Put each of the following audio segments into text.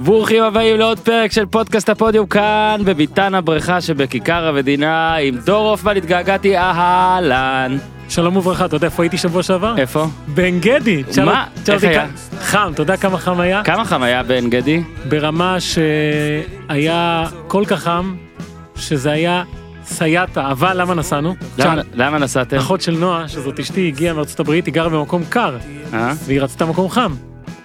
ברוכים הבאים לעוד פרק של פודקאסט הפודיום כאן בביתן הבריכה שבכיכר המדינה עם דור הופמן התגעגעתי אהלן. שלום וברכה, אתה יודע איפה הייתי שבוע שעבר? איפה? בעין גדי. מה? איך היה? חם, אתה יודע כמה חם היה? כמה חם היה בעין גדי? ברמה שהיה כל כך חם, שזה היה סייעתא, אבל למה נסענו? למה נסעתם? אחות של נועה, שזאת אשתי, הגיעה מארצות הברית, היא גרה במקום קר, אה? והיא רצתה מקום חם.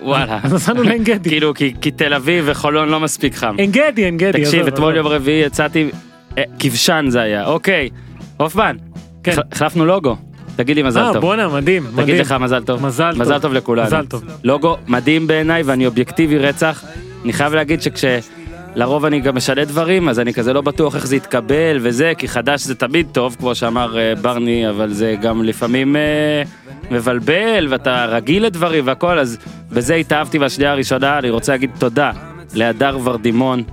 וואלה. אז נסענו לעין גדי. כאילו כי כי תל אביב וחולון לא מספיק חם. עין גדי, עין גדי. תקשיב אתמול. יום רביעי יצאתי אה, כבשן זה היה אוקיי. הופמן. כן. הח- החלפנו לוגו. תגיד לי מזל אה, טוב. בואנה, מדהים, תגיד מדהים. לך מזל טוב. מזל טוב. מזל טוב לכולנו. מזל טוב. לוגו מדהים בעיניי ואני אובייקטיבי רצח. אני חייב להגיד שכשלרוב אני גם משנה דברים אז אני כזה לא בטוח איך זה יתקבל וזה כי חדש זה תמיד טוב כמו שאמר אה, ברני אבל זה גם לפעמים אה, מבלבל ואתה רגיל לדברים והכל אז בזה התאהבתי בשנייה הראשונה. אני רוצה להגיד תודה להדר ורדימון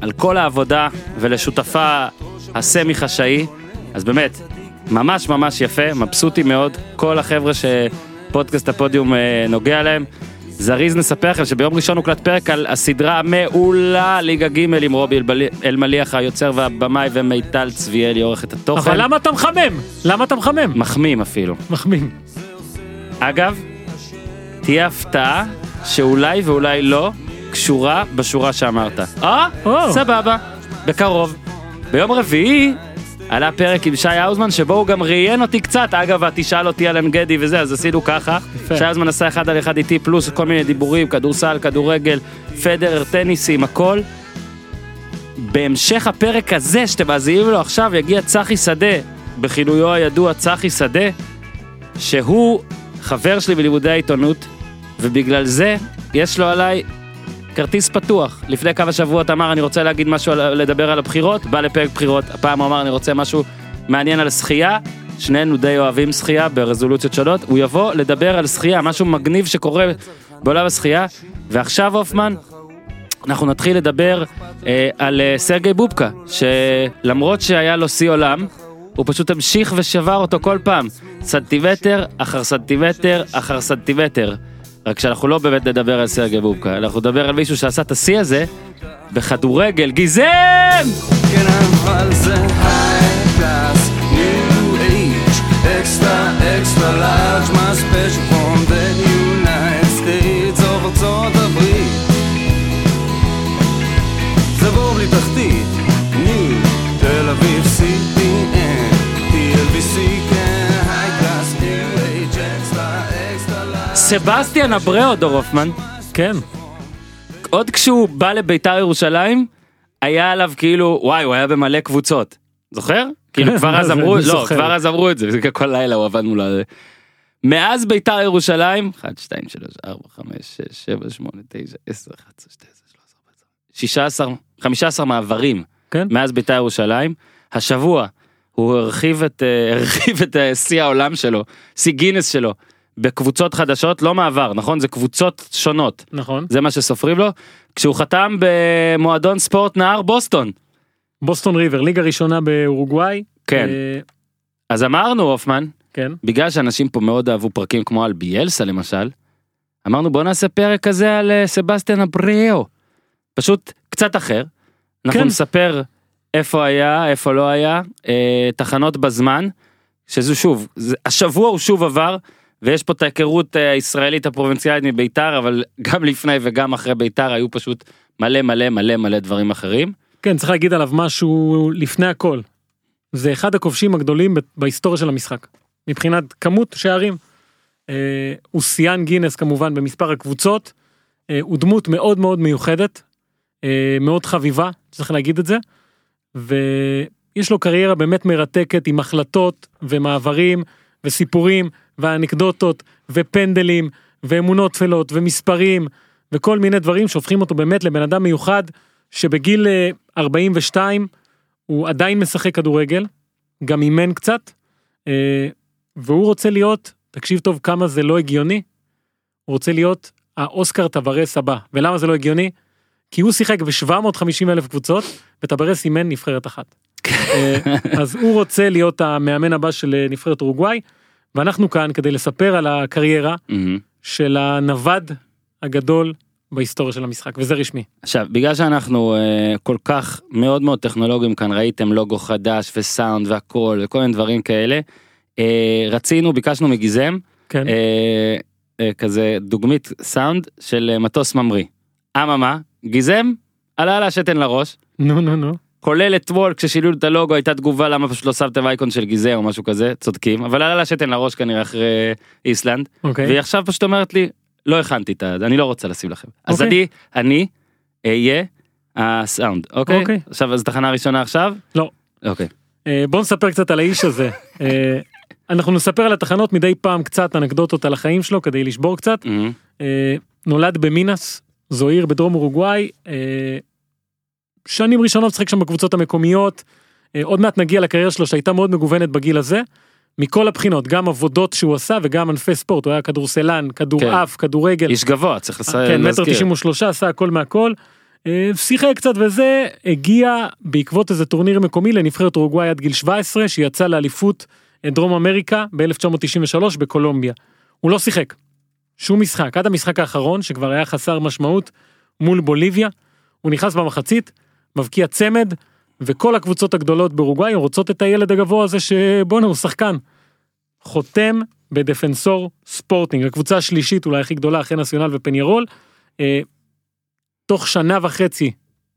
על כל העבודה ולשותפה הסמי חשאי אז באמת ממש ממש יפה מבסוטי מאוד. כל החבר'ה שפודקאסט הפודיום אה, נוגע להם. זריז נספר לכם שביום ראשון הוקלט פרק על הסדרה המעולה ליגה ג' עם רובי אלמליח היוצר והבמאי ומיטל צביאלי עורך את התוכן. אבל למה אתה מחמם? למה אתה מחמם? מחמים אפילו. מחמים. אגב, תהיה הפתעה שאולי ואולי לא קשורה בשורה שאמרת. אה? סבבה, בקרוב. ביום רביעי עלה פרק עם שי האוזמן שבו הוא גם ראיין אותי קצת, אגב, תשאל אותי על עין גדי וזה, אז עשינו ככה. שי האוזמן עשה אחד על אחד איתי, פלוס כל מיני דיבורים, כדורסל, כדורגל, פדרר, טניסים, הכל. בהמשך הפרק הזה שאתם מאזינים לו עכשיו יגיע צחי שדה, בכינויו הידוע צחי שדה, שהוא חבר שלי בלימודי העיתונות, ובגלל זה יש לו עליי כרטיס פתוח. לפני כמה שבועות אמר אני רוצה להגיד משהו, לדבר על הבחירות, בא לפרק בחירות, הפעם הוא אמר אני רוצה משהו מעניין על שחייה, שנינו די אוהבים שחייה ברזולוציות שונות, הוא יבוא לדבר על שחייה, משהו מגניב שקורה בעולם השחייה, ועכשיו הופמן, אנחנו נתחיל לדבר אה, על אה, סרגי בובקה, שלמרות שהיה לו שיא עולם, הוא פשוט המשיך ושבר אותו כל פעם, סנטימטר אחר סנטימטר אחר סנטימטר. רק שאנחנו לא באמת נדבר על סרגי בובקה, אנחנו נדבר על מישהו שעשה את השיא הזה בכדורגל, גיזם! כן extra extra large, my special סבסטיאן אבראו דור הופמן, כן. עוד כשהוא בא לביתר ירושלים, היה עליו כאילו, וואי, הוא היה במלא קבוצות. זוכר? כאילו כן, כבר מה אז אמרו, לא. כבר אז אמרו את זה, כל לילה הוא עבד מול ה... מאז ביתר ירושלים, 1, 2, 3, 4, 5, 6, 7, 8, 9, 10, 11, 12, 13, 16, 15 מעברים כן. מאז ביתר ירושלים. השבוע הוא הרחיב את, אה, הרחיב את אה, שיא העולם שלו, שיא גינס שלו, בקבוצות חדשות, לא מעבר, נכון? זה קבוצות שונות. נכון. זה מה שסופרים לו, כשהוא חתם במועדון ספורט נהר בוסטון. בוסטון ריבר, ליגה ראשונה באורוגוואי. כן. אה, אז אמרנו הופמן, כן. בגלל שאנשים פה מאוד אהבו פרקים כמו על ביאלסה למשל, אמרנו בוא נעשה פרק כזה על אה, סבסטיאן אבריאו. פשוט קצת אחר. אנחנו כן. נספר איפה היה, איפה לא היה, אה, תחנות בזמן, שזה שוב, זה, השבוע הוא שוב עבר, ויש פה את ההיכרות אה, הישראלית הפרובינציאלית מביתר, אבל גם לפני וגם אחרי ביתר היו פשוט מלא מלא מלא מלא דברים אחרים. כן, צריך להגיד עליו משהו לפני הכל. זה אחד הכובשים הגדולים בהיסטוריה של המשחק. מבחינת כמות שערים. אה, הוא שיאן גינס כמובן במספר הקבוצות. אה, הוא דמות מאוד מאוד מיוחדת. אה, מאוד חביבה, צריך להגיד את זה. ויש לו קריירה באמת מרתקת עם החלטות ומעברים וסיפורים ואנקדוטות ופנדלים ואמונות טפלות ומספרים וכל מיני דברים שהופכים אותו באמת לבן אדם מיוחד שבגיל אה, 42 הוא עדיין משחק כדורגל, גם אימן קצת, אה, והוא רוצה להיות, תקשיב טוב כמה זה לא הגיוני, הוא רוצה להיות האוסקר טוורס הבא. ולמה זה לא הגיוני? כי הוא שיחק ב-750 אלף קבוצות, וטוורס אימן נבחרת אחת. אה, אז הוא רוצה להיות המאמן הבא של אה, נבחרת אורוגוואי, ואנחנו כאן כדי לספר על הקריירה מהמם. של הנווד הגדול בהיסטוריה של המשחק וזה רשמי. עכשיו, בגלל שאנחנו אה, כל כך מאוד מאוד טכנולוגיים כאן, ראיתם לוגו חדש וסאונד והכל וכל מיני דברים כאלה, אה, רצינו, ביקשנו מגיזם, כן. אה, אה, כזה דוגמית סאונד של מטוס ממריא. אממה, גיזם, עלה לה השתן לראש, נו נו נו. כולל אתמול כששינו את הלוגו הייתה תגובה למה פשוט לא שמתם אייקון של גיזם או משהו כזה, צודקים, אבל עלה לה השתן לראש כנראה אחרי איסלנד, אוקיי. והיא עכשיו פשוט אומרת לי, לא הכנתי את ה... אני לא רוצה לשים לכם. אז אוקיי. אני, אני אהיה הסאונד, אוקיי? אוקיי. עכשיו, אז תחנה ראשונה עכשיו? לא. אוקיי. אה, בוא נספר קצת על האיש הזה. אה, אנחנו נספר על התחנות מדי פעם קצת אנקדוטות על החיים שלו כדי לשבור קצת. מהמם. אה, נולד במינס, זו עיר בדרום אורוגוואי. אה, שנים ראשונות משחק שם בקבוצות המקומיות. אה, עוד מעט נגיע לקריירה שלו שהייתה מאוד מגוונת בגיל הזה. מכל הבחינות, גם עבודות שהוא עשה וגם ענפי ספורט, הוא היה כדורסלן, כן. כדורעף, כדורגל. איש גבוה, צריך לס- כן, מטר להזכיר. 93 עשה הכל מהכל. אה, שיחק קצת וזה, הגיע בעקבות איזה טורניר מקומי לנבחרת אורוגוואי עד גיל 17, שיצא לאליפות אה, דרום אמריקה ב-1993 בקולומביה. הוא לא שיחק. שום משחק, עד המשחק האחרון, שכבר היה חסר משמעות, מול בוליביה. הוא נכנס במחצית, מבקיע צמד, וכל הקבוצות הגדולות באורוגוואי רוצות את הילד הגבוה הזה שבואנה הוא שחקן. חותם בדפנסור ספורטינג, הקבוצה השלישית אולי הכי גדולה אחרי נציונל ופניירול. אה, תוך שנה וחצי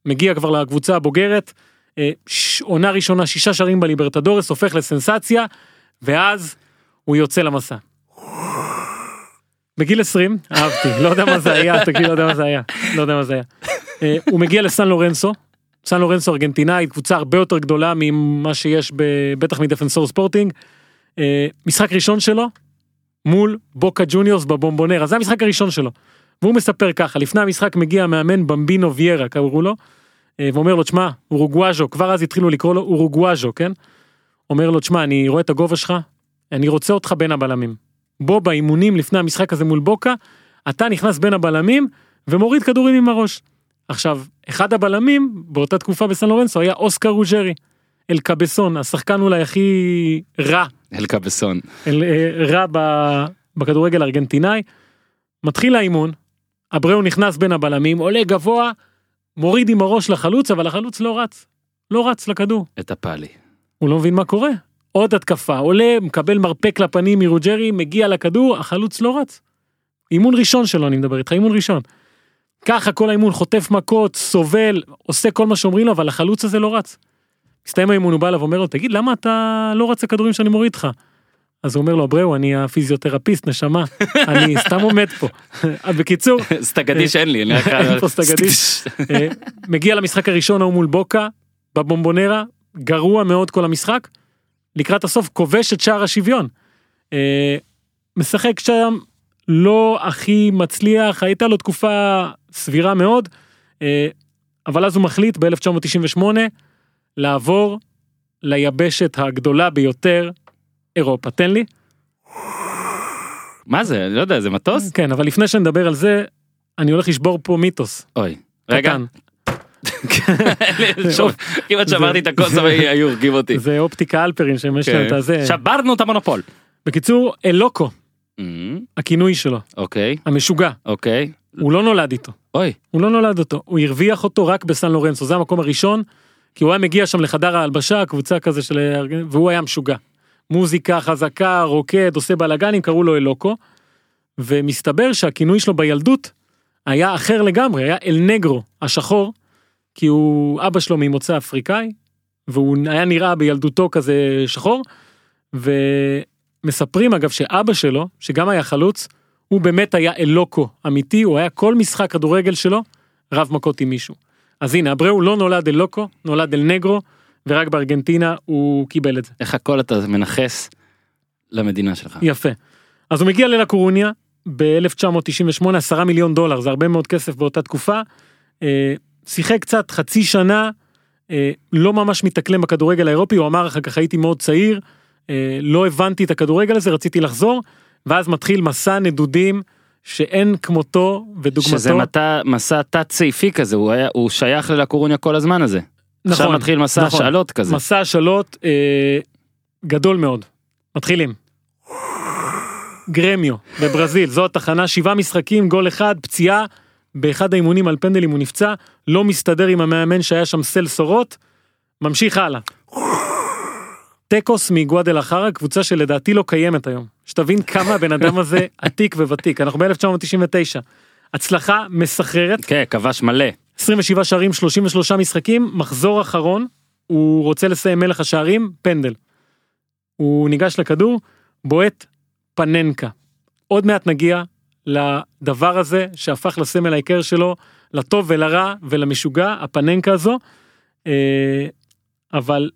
מגיע כבר לקבוצה הבוגרת, אה, ש- עונה ראשונה שישה שערים בליברטדורס, הופך לסנסציה, ואז הוא יוצא למסע. בגיל 20, אהבתי, לא יודע מה זה היה, תגיד, לא יודע מה זה היה, לא יודע מה זה היה. אה, הוא מגיע לסן לורנסו, סן לורנסו ארגנטינאית, קבוצה הרבה יותר גדולה ממה שיש בטח מדפנסור ספורטינג. אה, משחק ראשון שלו, מול בוקה ג'וניורס בבומבונרה, זה המשחק הראשון שלו. והוא מספר ככה, לפני המשחק מגיע המאמן במבינו ויירה, קראו לו, אה, ואומר לו, תשמע, אורוגוואז'ו, כבר אז התחילו לקרוא לו אורוגוואז'ו, כן? אומר לו, תשמע, אני רואה את הגובה שלך, אני רוצה אותך בין הבלמים. בוא באימונים לפני המשחק הזה מול בוקה, אתה נכנס בין הבלמים ומוריד כדורים עם הראש. עכשיו, אחד הבלמים באותה תקופה בסן לורנסו היה אוסקר רוג'רי, אל קבסון, השחקן אולי הכי רע אל קבסון. אל, אה, רע ב- בכדורגל הארגנטינאי. מתחיל האימון, אבראו נכנס בין הבלמים, עולה גבוה, מוריד עם הראש לחלוץ, אבל החלוץ לא רץ. לא רץ לכדור. את הפאלי. הוא לא מבין מה קורה. עוד התקפה, עולה, מקבל מרפק לפנים מרוג'רי, מגיע לכדור, החלוץ לא רץ. אימון ראשון שלו, אני מדבר איתך, אימון ראשון. ככה כל האימון, חוטף מכות, סובל, עושה כל מה שאומרים לו, אבל החלוץ הזה לא רץ. מסתיים האימון, הוא בא אליו ואומר לו, תגיד, למה אתה לא רץ לכדורים שאני מוריד לך? אז הוא אומר לו, אבראו, אני הפיזיותרפיסט, נשמה, אני סתם עומד פה. בקיצור, סטגדיש אין לי. אני רק- אין פה סטגדיש. אה, מגיע למשחק הראשון ההוא מול בוקה, בבומבונרה, גרוע מאוד כל המשחק, לקראת הסוף כובש את שער השוויון. אה, משחק שם לא הכי מצליח, הייתה לו תקופה סבירה מאוד, אה, אבל אז הוא מחליט ב-1998 לעבור ליבשת הגדולה ביותר, אירופה. תן לי. מה זה? אני לא יודע, זה מטוס? כן, אבל לפני שנדבר על זה, אני הולך לשבור פה מיתוס. אוי. רגע. כמעט שברתי את הכוס אבל היו הורגים אותי. זה אופטיקה אלפרין שיש להם את הזה. כן. שברנו את המונופול. בקיצור, אלוקו, הכינוי שלו, אוקיי, המשוגע, אוקיי. הוא לא נולד איתו. אוי, הוא לא נולד אותו, הוא הרוויח אותו רק בסן לורנסו, זה המקום הראשון, כי הוא היה מגיע שם לחדר ההלבשה, קבוצה כזה של... והוא היה משוגע. מוזיקה חזקה, רוקד, עושה בלאגנים, קראו לו אלוקו, ומסתבר שהכינוי שלו בילדות היה אחר לגמרי, היה אל נגרו, השחור, כי הוא אבא שלו ממוצא אפריקאי, והוא היה נראה בילדותו כזה שחור, ומספרים אגב שאבא שלו, שגם היה חלוץ, הוא באמת היה אלוקו אמיתי, הוא היה כל משחק כדורגל שלו רב מכות עם מישהו. אז הנה, אבראו לא נולד אלוקו, נולד אל נגרו, ורק בארגנטינה הוא קיבל את זה. איך הכל אתה מנכס למדינה שלך. יפה. אז הוא מגיע ללה קורוניה ב-1998, 10 מיליון דולר, זה הרבה מאוד כסף באותה תקופה. אה, שיחק קצת חצי שנה, אה, לא ממש מתאקלם בכדורגל האירופי, הוא אמר אחר כך הייתי מאוד צעיר, לא הבנתי את הכדורגל הזה, רציתי לחזור, ואז מתחיל מסע נדודים שאין כמותו ודוגמתו. שזה מטע- מסע תת סעיפי כזה, הוא היה- הוא שייך ללקורוניה כל הזמן הזה. עכשיו נכון, מתחיל מסע נכון. השאלות כזה. מסע השאלות אה, גדול מאוד. מתחילים. גרמיו בברזיל זו התחנה שבעה משחקים גול אחד פציעה באחד האימונים על פנדלים הוא נפצע, לא מסתדר עם המאמן שהיה שם סל סורות, ממשיך הלאה. טקוס מגואדל אחרה, קבוצה שלדעתי לא קיימת היום. שתבין כמה הבן אדם הזה עתיק וותיק, אנחנו ב-1999. הצלחה מסחררת, כן, כבש מלא. 27 שערים, 33 משחקים, מחזור אחרון, הוא רוצה לסיים מלך השערים, פנדל. הוא ניגש לכדור, בועט פננקה. עוד מעט נגיע לדבר הזה שהפך לסמל העיקר שלו, לטוב ולרע ולמשוגע, הפננקה הזו. אה, אבל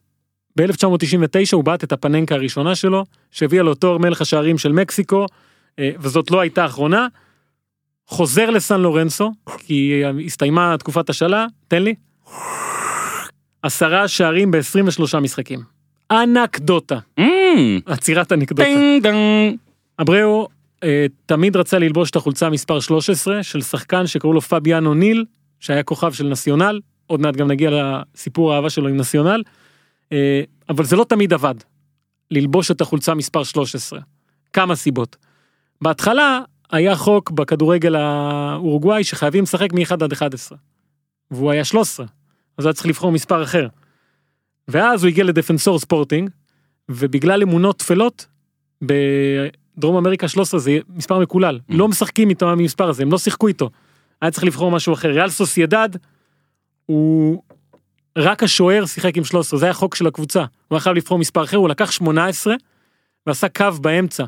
ב-1999 הוא בעט את הפננקה הראשונה שלו, שהביאה לו תואר מלך השערים של מקסיקו, אה, וזאת לא הייתה האחרונה. חוזר לסן לורנסו, כי הסתיימה תקופת השאלה, תן לי. עשרה שערים ב-23 משחקים. אנקדוטה, אמ, עצירת אנקדוטה. אבראו אה, תמיד רצה ללבוש את החולצה מספר 13 של שחקן שקראו לו פביאנו ניל, שהיה כוכב של נציונל, עוד מעט גם נגיע לסיפור האהבה שלו עם נציונל, אה, אבל זה לא תמיד עבד, ללבוש את החולצה מספר 13. כמה סיבות. בהתחלה היה חוק בכדורגל האורוגוואי שחייבים לשחק מ-1 עד 11, והוא היה 13, אז היה צריך לבחור מספר אחר. ואז הוא הגיע לדפנסור ספורטינג, ובגלל אמונות טפלות, בדרום אמריקה 13 זה מספר מקולל, לא משחקים איתו המספר הזה, הם לא שיחקו איתו. היה צריך לבחור משהו אחר. ריאל סוסיידד, הוא... רק השוער שיחק עם 13, זה היה חוק של הקבוצה. הוא היה חייב לבחור מספר אחר, הוא לקח 18 ועשה קו באמצע.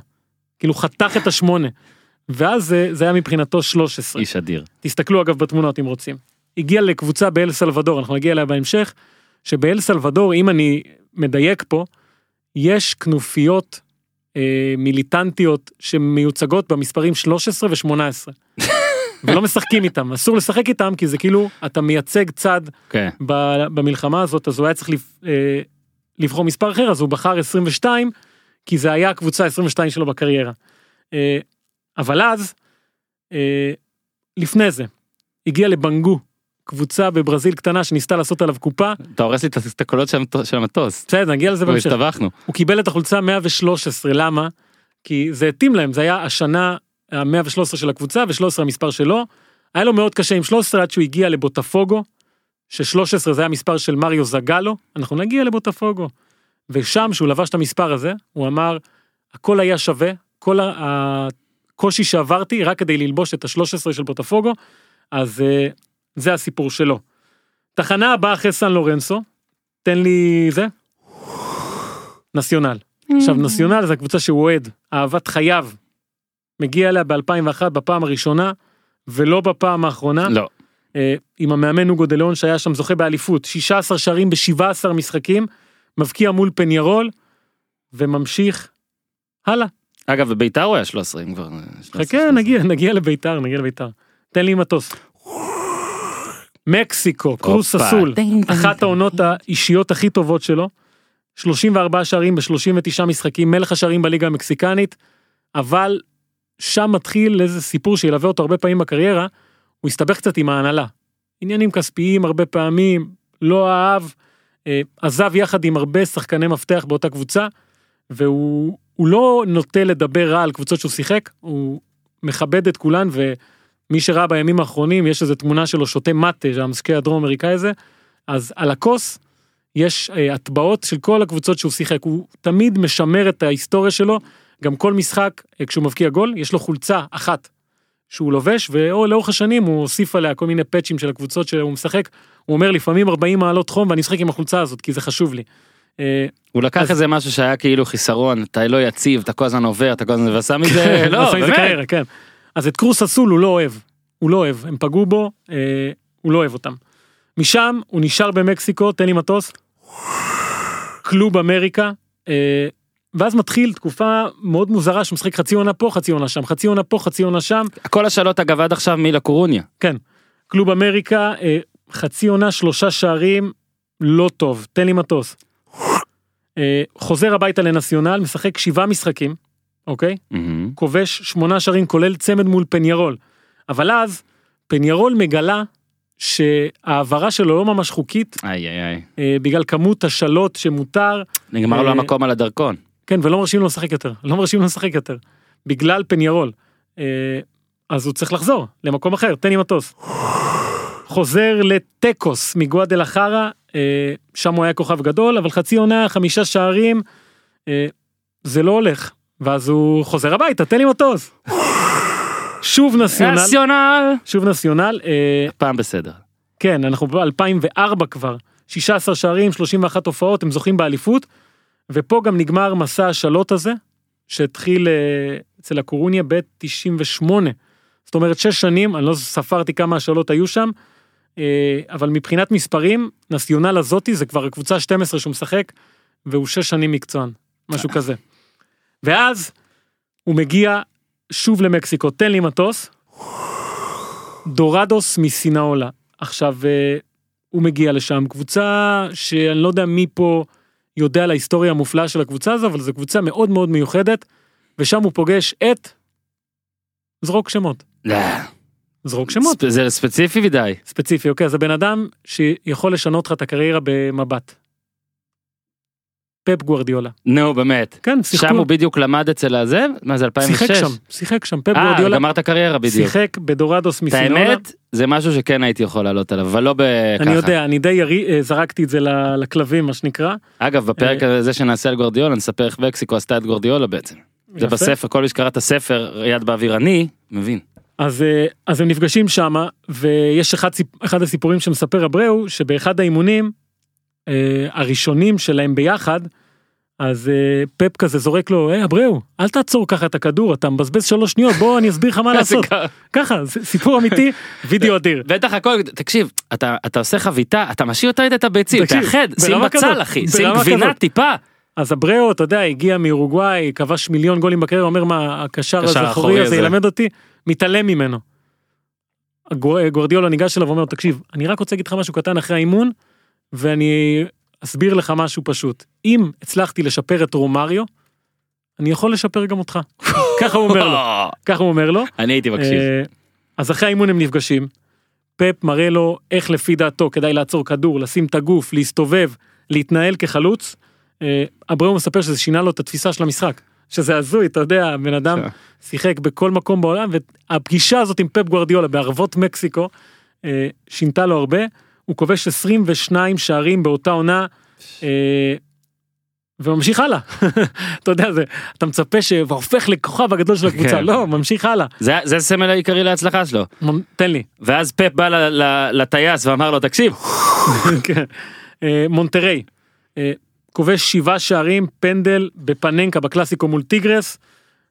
כאילו חתך את השמונה. ואז זה, זה היה מבחינתו 13. איש אדיר. תסתכלו אגב בתמונות אם רוצים. הגיע לקבוצה באל סלבדור, אנחנו נגיע אליה בהמשך, שבאל סלבדור, אם אני מדייק פה, יש כנופיות אה, מיליטנטיות שמיוצגות במספרים 13 ו-18. ולא משחקים איתם, אסור לשחק איתם כי זה כאילו אתה מייצג צד כן. ב- במלחמה הזאת, אז הוא היה צריך אה, לבחור מספר אחר, אז הוא בחר 22, כי זה היה הקבוצה 22 שלו בקריירה. אה, אבל אז, אה, לפני זה, הגיע לבנגו, קבוצה בברזיל קטנה שניסתה לעשות עליו קופה, אתה הורס לי את- הקולות של המטוס- של המטוס. בסדר, נגיע לזה בהמשך. הסתבכנו. הוא קיבל את החולצה 113, למה? כי זה התאים להם, זה היה השנה ה-113 של הקבוצה ו-13 המספר שלו. היה לו מאוד קשה עם 13 עד שהוא הגיע לבוטפוגו, ש-13 זה היה המספר של מריו זגלו, אנחנו נגיע לבוטפוגו. ושם, שהוא לבש את המספר הזה, הוא אמר, הכל היה שווה, כל הקושי שעברתי רק כדי ללבוש את ה-13 של בוטפוגו, אז אה, זה הסיפור שלו. תחנה הבאה אחרי סן לורנסו, תן לי זה. נציונל. עכשיו נציונל זה הקבוצה שהוא אוהד, אהבת חייו. מגיע אליה ב-2001 בפעם הראשונה, ולא בפעם האחרונה. לא. אה, עם המאמן אוגו דה ליאון שהיה שם זוכה באליפות, 16 שערים ב-17 משחקים, מבקיע מול פניירול, וממשיך הלאה. אגב, בביתר הוא היה 13, אם כבר... 13, חכה, נגיע, נגיע לביתר, נגיע לביתר. תן לי מטוס. מקסיקו, קרוס. אסול. אחת העונות האישיות הכי טובות שלו, 34 שערים ב-39 משחקים, מלך השערים בליגה המקסיקנית, אבל שם מתחיל איזה סיפור שילווה אותו הרבה פעמים בקריירה, הוא הסתבך קצת עם ההנהלה. עניינים כספיים הרבה פעמים, לא אהב, אה, עזב יחד עם הרבה שחקני מפתח באותה קבוצה, והוא הוא לא נוטה לדבר רע על קבוצות שהוא שיחק, הוא מכבד את כולן, ומי שראה בימים האחרונים, יש איזו תמונה שלו שותה מטה, זה המשקה הדרום אמריקאי הזה, אז על הכוס יש אה, הטבעות של כל הקבוצות שהוא שיחק, הוא תמיד משמר את ההיסטוריה שלו, גם כל משחק, אה, כשהוא מבקיע גול, יש לו חולצה אחת שהוא לובש, ולאורך השנים הוא הוסיף עליה כל מיני פאצ'ים של הקבוצות שהוא משחק, הוא אומר לפעמים 40 מעלות חום ואני אשחק עם החולצה הזאת, כי זה חשוב לי. אה, הוא לקח איזה משהו שהיה כאילו חיסרון, אתה לא יציב, אתה כל הזמן עובר, אתה כל הזמן, ועשה מזה, לא, עשה מזה באמת. כן. אז את קרוס אסול הוא לא אוהב, הוא לא אוהב, הם פגעו בו, אה, הוא לא אוהב אותם. משם הוא נשאר במקסיקו, תן לי מטוס, קלוב אמריקה, ואז מתחיל תקופה מאוד מוזרה שהוא משחק חצי עונה פה, חצי עונה שם, חצי עונה פה, חצי עונה שם, כל השאלות אגב עד עכשיו מילה קורוניה. כן. קלוב אמריקה, אה, חצי עונה, שלושה שערים, לא טוב, תן לי מטוס. אה, חוזר הביתה לנציונל, משחק שבעה משחקים, אוקיי? מהמם. כובש שמונה שערים כולל צמד מול פניירול. אבל אז פניירול מגלה שההעברה שלו לא ממש חוקית איי איי איי. אה, בגלל כמות השלות שמותר, נגמר לו אה, המקום על הדרכון. כן ולא מרשים לו לשחק יותר, לא מרשים לו לשחק יותר, בגלל פניירול. אה, אז הוא צריך לחזור למקום אחר, תן לי מטוס. חוזר לטקוס מגואדלחרה, אה, שם הוא היה כוכב גדול, אבל חצי עונה, חמישה שערים, אה, זה לא הולך. ואז הוא חוזר הביתה, תן לי מטוס. שוב נסיונל, נציונל. שוב נסיונל, אה, פעם בסדר. כן, אנחנו ב-2004 כבר, 16 שערים, 31 הופעות, הם זוכים באליפות, ופה גם נגמר מסע השאלות הזה, שהתחיל אה, אצל הקורוניה ב-98. זאת אומרת, שש שנים, אני לא ספרתי כמה השאלות היו שם, אה, אבל מבחינת מספרים, נסיונל הזאתי זה כבר הקבוצה 12 שהוא משחק, והוא שש שנים מקצוען, משהו כזה. ואז הוא מגיע שוב למקסיקו, תן לי מטוס, דורדוס מסינאולה. עכשיו, אה, הוא מגיע לשם, קבוצה שאני לא יודע מי פה יודע על ההיסטוריה המופלאה של הקבוצה הזו, אבל זו קבוצה מאוד מאוד מיוחדת, ושם הוא פוגש את... זרוק שמות. לא. זרוק שמות. ספ- זה ספציפי מדי. ספציפי, אוקיי, זה בן אדם שיכול לשנות לך את הקריירה במבט. פפ גוורדיולה. נו באמת. כן, שיחקו. שם הוא בדיוק למד אצל הזה? מה זה 2006? שיחק שם, שיחק שם, פפ אה, גוורדיולה גמר את הקריירה בדיוק. שיחק בדורדוס את מסינולה. האמת, זה משהו שכן הייתי יכול לעלות עליו, אבל לא בככה. אני יודע, אני די ירי, אה, זרקתי את זה לכלבים, מה שנקרא. אגב, בפרק אה, הזה שנעשה על גורדיולה, נספר איך מקסיקו עשתה את גורדיולה בעצם. זה. בספר, כל מי שקרא את הספר, יד באוויר אני, מבין. אז, אה, אז הם נפגשים שמה, ויש אחד, אחד הסיפורים שמספר אבראו, שבאחד האימונים, אה, הראשונים שלהם ביחד, אז אה, פפ כזה זורק לו, היי אבראו, אל תעצור ככה את הכדור, אתה מבזבז שלוש שניות, בוא אני אסביר לך מה לעשות. ככה, סיפור אמיתי, וידאו אדיר. בטח הכל, תקשיב, אתה, אתה עושה חביתה, אתה משאיר יותר את הביצים, תאחד, שים בצל אחי, שים גבינה. טיפה. אז אבראו, אתה יודע, הגיע מאורוגוואי, כבש מיליון גולים בקריירה, אומר מה, הקשר קשר הזכורי הזה הזה." ילמד אותי, מתעלם ממנו. גורדיולה ניגש אליו ואומר, תקשיב, אני רק רוצה להגיד לך משהו קטן אחרי האימון, ואני אסביר לך משהו פשוט. אם הצלחתי לשפר את רומריו, אני יכול לשפר גם אותך. ככה הוא אומר לו, ככה הוא אומר לו. אני הייתי מקשיב. אה, אז אחרי האימון הם נפגשים. פפ מראה לו איך לפי דעתו כדאי לעצור כדור, לשים את הגוף, להסתובב, להתנהל כחלוץ. אה, אבראו מספר שזה שינה לו את התפיסה של המשחק. שזה הזוי, אתה יודע, בן אדם כן. שיחק בכל מקום בעולם, והפגישה הזאת עם פפ גוורדיולה בערבות מקסיקו, אה, שינתה לו הרבה. הוא כובש 22 שערים באותה עונה. אה, וממשיך הלאה. אתה יודע, זה, אתה מצפה שהופך לכוכב הגדול של הקבוצה, כן. לא, ממשיך הלאה. זה זה הסמל העיקרי להצלחה שלו. מ- תן לי. ואז פפ בא לטייס ואמר לו, תקשיב, כן. אה, מונטריי, אה, כובש שבעה שערים, פנדל בפננקה בקלאסיקו מול טיגרס.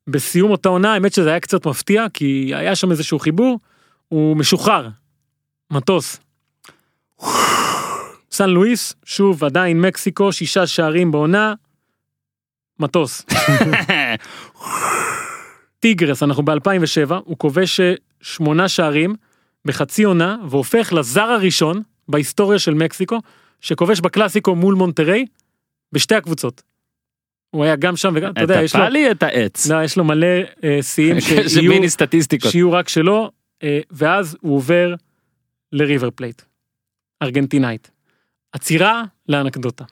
בסיום אותה עונה, האמת שזה היה קצת מפתיע, כי היה שם איזשהו חיבור, הוא משוחרר. מטוס. סן לואיס, שוב עדיין מקסיקו, שישה שערים בעונה. מטוס. טיגרס, אנחנו ב-2007, הוא כובש אה, שמונה שערים בחצי עונה, והופך לזר הראשון בהיסטוריה של מקסיקו, שכובש בקלאסיקו מול מונטריי, בשתי הקבוצות. הוא היה גם שם וגם, אתה את יודע, יש לו, הפאלי את העץ. לא, יש לו מלא אה, שיאים שיהיו, סטטיסטיקות. שיהיו רק שלו, אה, ואז הוא עובר לריבר פלייט, ארגנטינאית. עצירה לאנקדוטה,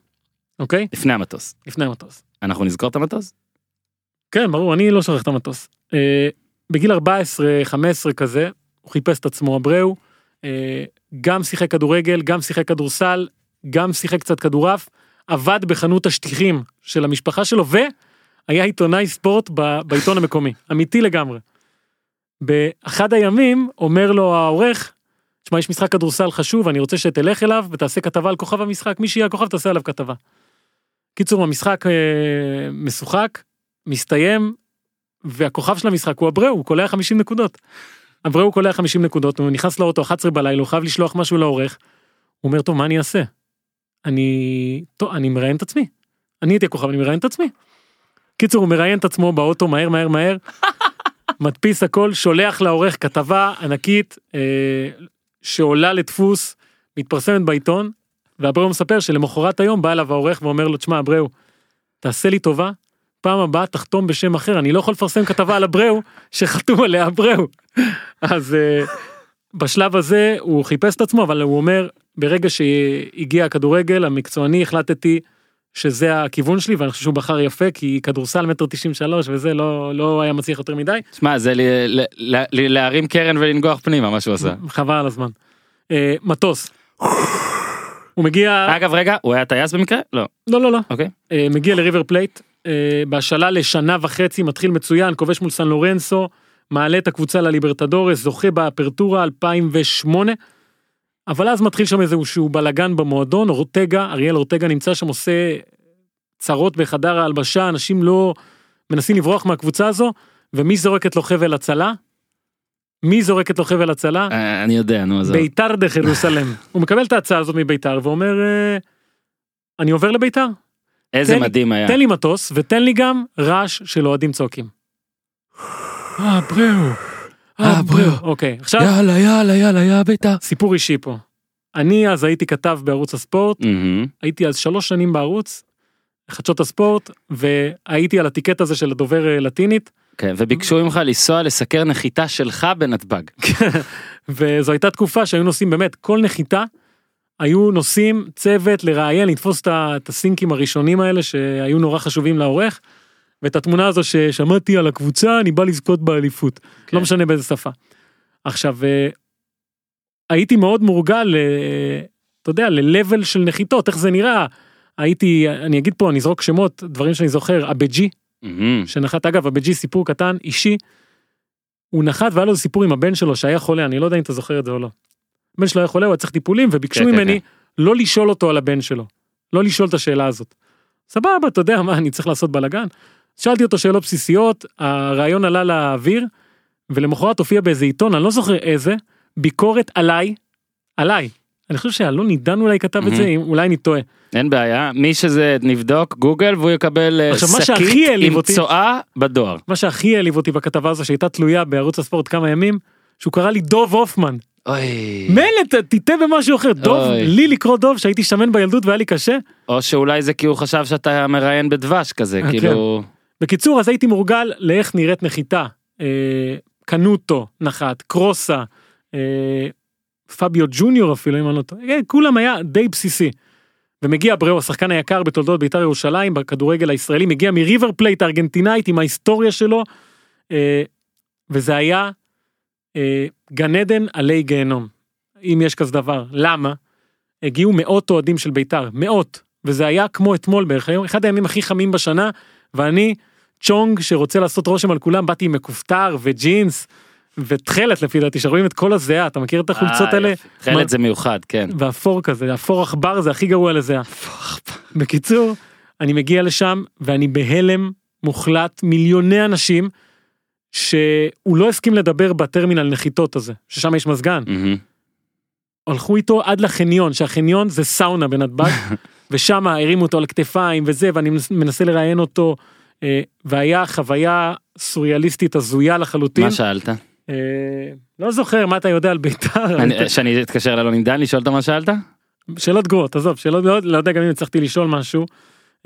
אוקיי? לפני המטוס. לפני המטוס. אנחנו נזכור את המטוס? כן, ברור, אני לא שוכח את המטוס. אה, בגיל 14-15 כזה, הוא חיפש את עצמו אבראו, אה, גם שיחק כדורגל, גם שיחק כדורסל, גם שיחק קצת כדורעף, עבד בחנות השטיחים של המשפחה שלו, והיה עיתונאי ספורט ב- בעיתון המקומי, אמיתי לגמרי. באחד הימים אומר לו העורך, תשמע, יש משחק כדורסל חשוב, אני רוצה שתלך אליו ותעשה כתבה על כוכב המשחק, מי שיהיה הכוכב תעשה עליו כתבה. קיצור, המשחק אה, משוחק, מסתיים, והכוכב של המשחק הוא אבראו, הוא קולע 50 נקודות. אבראו קולע 50 נקודות, הוא נכנס לאוטו 11 בלילה, הוא חייב לשלוח משהו לעורך. הוא אומר, טוב, מה אני אעשה? אני... טוב, אני מראיין את עצמי. אני הייתי הכוכב, אני מראיין את עצמי. קיצור, הוא מראיין את עצמו באוטו מהר מהר מהר, מדפיס הכל, שולח לעורך כתבה ענקית אה, שעולה לדפוס, מתפרסמת בעיתון, ואבראו מספר שלמחרת היום בא אליו העורך ואומר לו, תשמע, אבראו, תעשה לי טובה, פעם הבאה תחתום בשם אחר, אני לא יכול לפרסם כתבה על אבראו שחתום עליה אבראו. אז אה, בשלב הזה הוא חיפש את עצמו, אבל הוא אומר, ברגע שהגיע הכדורגל המקצועני החלטתי שזה הכיוון שלי ואני חושב שהוא בחר יפה כי כדורסל מטר 93 וזה לא לא היה מצליח יותר מדי שמע זה ל- ל- ל- ל- להרים קרן ולנגוח פנימה מה שהוא עשה. חבל על הזמן. אה, מטוס. הוא מגיע אגב רגע הוא היה טייס במקרה? לא. לא לא לא אוקיי. אה, מגיע לריבר פלייט אה, בהשאלה לשנה וחצי מתחיל מצוין כובש מול סן לורנסו מעלה את הקבוצה לליברטדורס זוכה באפרטורה 2008. אבל אז מתחיל שם איזשהו בלאגן במועדון אורטגה אריאל אורטגה נמצא שם עושה צרות בחדר ההלבשה אנשים לא מנסים לברוח מהקבוצה הזו ומי זורקת לו חבל הצלה? מי זורקת לו חבל הצלה? אה, אני יודע נו עזוב. ביתר דה ירוסלם. הוא מקבל את ההצעה הזאת מביתר ואומר אה, אני עובר לביתר איזה מדהים היה. תן לי מטוס ותן לי גם רעש של אוהדים צועקים. אה בריאו. אה, בריאו. אוקיי עכשיו יאללה יאללה יאללה יא ביתר. סיפור אישי פה. אני אז הייתי כתב בערוץ הספורט. הייתי אז שלוש שנים בערוץ. חדשות הספורט והייתי על הטיקט הזה של הדובר אה, לטינית כן וביקשו ממך לנסוע לסקר נחיתה שלך בנתב"ג. וזו הייתה תקופה שהיו נוסעים באמת כל נחיתה. היו נוסעים צוות לראיין לתפוס את הסינקים הראשונים האלה שהיו נורא חשובים לעורך. ואת התמונה הזו ששמעתי על הקבוצה אני בא לזכות באליפות כן. לא משנה באיזה שפה. עכשיו אה, הייתי מאוד מורגל אה, אתה יודע ל-level של נחיתות איך זה נראה הייתי אני אגיד פה אני אזרוק שמות דברים שאני זוכר אבג'י מהמם. שנחת אגב אבג'י סיפור קטן אישי. הוא נחת והיה לו סיפור עם הבן שלו שהיה חולה אני לא יודע אם אתה זוכר את זה או לא. הבן שלו היה חולה הוא היה צריך טיפולים וביקשו כן, כן, ממני לא לשאול אותו על הבן שלו. לא לשאול את השאלה הזאת. סבבה אתה יודע מה אני צריך לעשות בלאגן. שאלתי אותו שאלות בסיסיות הרעיון עלה לאוויר ולמחרת הופיע באיזה עיתון אני לא זוכר איזה ביקורת עליי עליי. אני חושב שאלון עידן אולי כתב את זה. אולי אני טועה. אין בעיה מי שזה נבדוק גוגל והוא יקבל אה, שקית עם צואה בדואר. מה שהכי העליב אותי בכתבה הזו שהייתה תלויה בערוץ הספורט כמה ימים שהוא קרא לי דוב הופמן. אוי. מילא תטעה במשהו אחר דוב אוי. לי לקרוא דוב שהייתי שמן בילדות והיה לי קשה. או שאולי זה כי הוא חשב שאתה מראיין בדבש כזה אה, כאילו. בקיצור אז הייתי מורגל לאיך נראית נחיתה. אה, קנוטו נחת קרוסה. אה, פביו ג'וניור אפילו אם אני לא טועה. אה, כולם היה די בסיסי. ומגיע אבראו השחקן היקר בתולדות בית"ר ירושלים בכדורגל הישראלי מגיע מריבר פלייט הארגנטינאית עם ההיסטוריה שלו. אה, וזה היה אה, גן עדן עלי גיהנום. אם יש כזה דבר למה הגיעו מאות אוהדים של בית"ר מאות וזה היה כמו אתמול בערך היום אחד הימים הכי חמים בשנה ואני צ'ונג שרוצה לעשות רושם על כולם באתי עם מכופתר וג'ינס ותכלת לפי דעתי שרואים את כל הזיעה אתה מכיר את החולצות אה, האלה. חלד זה מיוחד כן. ואפור כזה אפור עכבר זה הכי גרוע לזיעה. בקיצור אני מגיע לשם ואני בהלם מוחלט מיליוני אנשים שהוא לא הסכים לדבר בטרמינל נחיתות הזה ששם יש מזגן. הלכו איתו עד לחניון שהחניון זה סאונה בנתב"ג ושם הרימו אותו על הכתפיים וזה ואני מנס- מנסה לראיין אותו אה, והיה חוויה סוריאליסטית הזויה לחלוטין. מה שאלת? אה, לא זוכר מה אתה יודע על בית"ר אני- שאני אתקשר לאלון עידן לשאול אותו מה שאלת? שאלות גרועות עזוב שאלות לא, לא יודע גם אם הצלחתי לשאול משהו.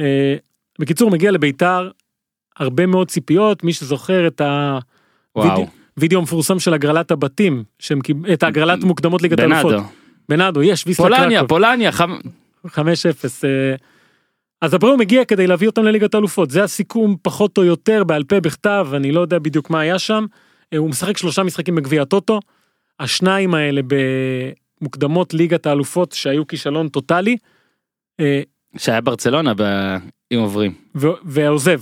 אה, בקיצור מגיע לבית"ר הרבה מאוד ציפיות מי שזוכר את וואו. הווידאו המפורסם של הגרלת הבתים שהם את הגרלת מוקדמות ליגת האלופות. בנאדו. בנאדו יש ויסלה פולניה קרקוב. פולניה. חמ- 5-0. אה, אז אבראו מגיע כדי להביא אותם לליגת האלופות זה הסיכום פחות או יותר בעל פה בכתב אני לא יודע בדיוק מה היה שם. אה, הוא משחק שלושה משחקים בגביע הטוטו. השניים האלה במוקדמות ליגת האלופות שהיו כישלון טוטאלי. אה, שהיה ברצלונה ב- אם עוברים. ו- ועוזב.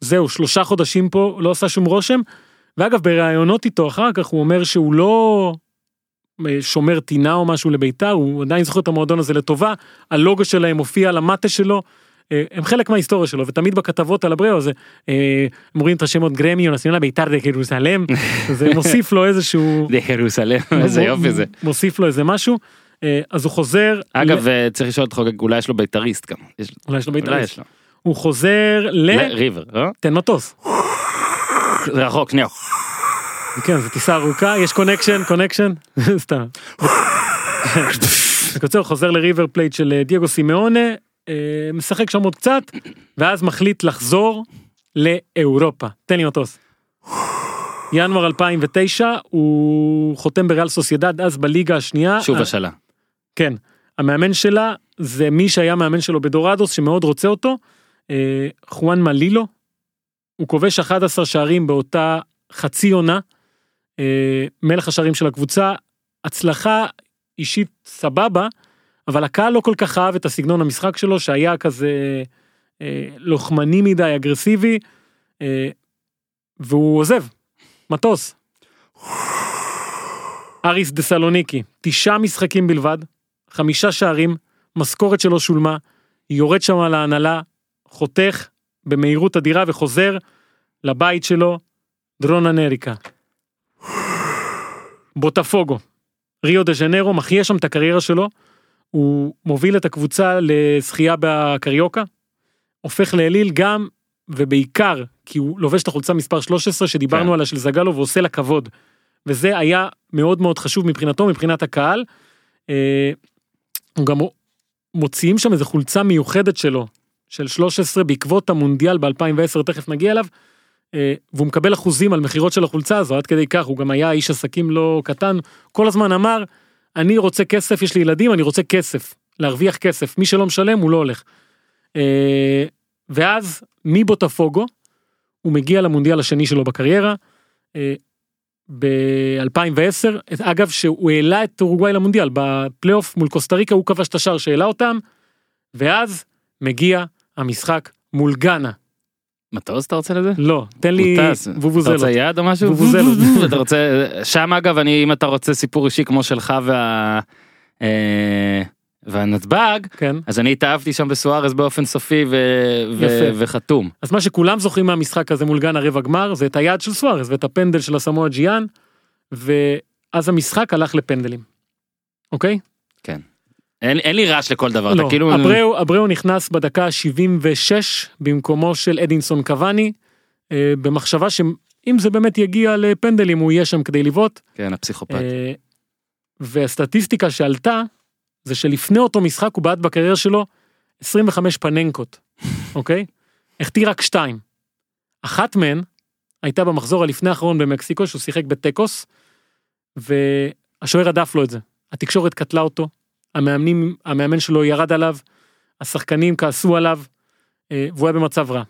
זהו שלושה חודשים פה לא עשה שום רושם. ואגב בראיונות איתו אחר כך הוא אומר שהוא לא שומר טינה או משהו לביתר הוא עדיין זוכר את המועדון הזה לטובה הלוגו שלהם מופיע על המטה שלו. אה, הם חלק מההיסטוריה שלו ותמיד בכתבות על הבריאו הזה אה, הם רואים את השמות גרמיו נציונל ביתר דה ירוסלם זה מוסיף לו איזשהו ירוסלם איזה יופי זה. מוסיף לו איזה משהו אה, אז הוא חוזר אגב אה, צריך לשאול אותך אולי יש לו בית"ריסט גם. יש- אולי יש לו אולי בית"ר יש לו. הוא חוזר ל... ריבר. לא? תן מטוס. זה רחוק שנייה. כן זו טיסה ארוכה יש connection connection סתם. בקיצור חוזר לריבר פלייט של דייגו סימאונה אה, משחק שם עוד קצת ואז מחליט לחזור לאירופה תן לי מטוס. ינואר 2009 הוא חותם בריאל סוסיידד אז בליגה השנייה שוב אה, השאלה. כן המאמן שלה זה מי שהיה מאמן שלו בדורדוס שמאוד רוצה אותו, אה, חואן מלילו, הוא כובש 11 שערים באותה חצי עונה, מלך השערים של הקבוצה, הצלחה אישית סבבה, אבל הקהל לא כל כך אהב את הסגנון המשחק שלו שהיה כזה אה, לוחמני מדי, אגרסיבי, אה, והוא עוזב, מטוס. אריס דה סלוניקי, תשעה משחקים בלבד, חמישה שערים, משכורת שלא שולמה, יורד שם על ההנהלה, חותך במהירות אדירה וחוזר לבית שלו, דרון אנריקה. בוטפוגו, ריו דה ז'נרו, מחיה שם את הקריירה שלו, הוא מוביל את הקבוצה לזכייה בקריוקה, הופך לאליל גם ובעיקר כי הוא לובש את החולצה מספר 13 שדיברנו כן. עליה של זגלו ועושה לה כבוד. וזה היה מאוד מאוד חשוב מבחינתו מבחינת הקהל. אה, הוא גם מוציאים שם איזה חולצה מיוחדת שלו של 13 בעקבות המונדיאל ב-2010 תכף נגיע אליו. אה, והוא מקבל אחוזים על מכירות של החולצה הזו עד כדי כך הוא גם היה איש עסקים לא קטן כל הזמן אמר אני רוצה כסף יש לי ילדים אני רוצה כסף להרוויח כסף מי שלא משלם הוא לא הולך. אה, ואז מבוטפוגו הוא מגיע למונדיאל השני שלו בקריירה. אה, ב-2010 אגב שהוא העלה את אורוגוואי למונדיאל בפלייאוף מול קוסטה ריקה הוא כבש את השער שהעלה אותם. ואז מגיע המשחק מול גאנה מטוס אתה רוצה לזה? לא תן לי טס. אתה בובוזלות. רוצה יד או משהו? בובוזלות. אתה רוצה שם אגב אני אם אתה רוצה סיפור אישי כמו שלך וה... אה, והנתב"ג כן אז אני התאהבתי שם בסוארז באופן סופי ו... ו... וחתום. אז מה שכולם זוכרים מהמשחק הזה מול גאנה רבע גמר זה את היד של סוארז ואת הפנדל של הסמואל ג'יאן ואז המשחק הלך לפנדלים. אוקיי? אין, אין לי רעש לכל דבר לא, אתה כאילו אבראו, אבראו נכנס בדקה ה-76 במקומו של אדינסון קוואני, אה, במחשבה שאם זה באמת יגיע לפנדלים הוא יהיה שם כדי לבעוט. כן הפסיכופת. אה, והסטטיסטיקה שעלתה זה שלפני אותו משחק הוא בעט בקריירה שלו 25 פננקות, אוקיי? החטיא רק שתיים. אחת מהן הייתה במחזור הלפני האחרון במקסיקו שהוא שיחק בטקוס והשוער הדף לו את זה. התקשורת קטלה אותו, המאמנים, המאמן שלו ירד עליו, השחקנים כעסו עליו אה, והוא היה במצב רע.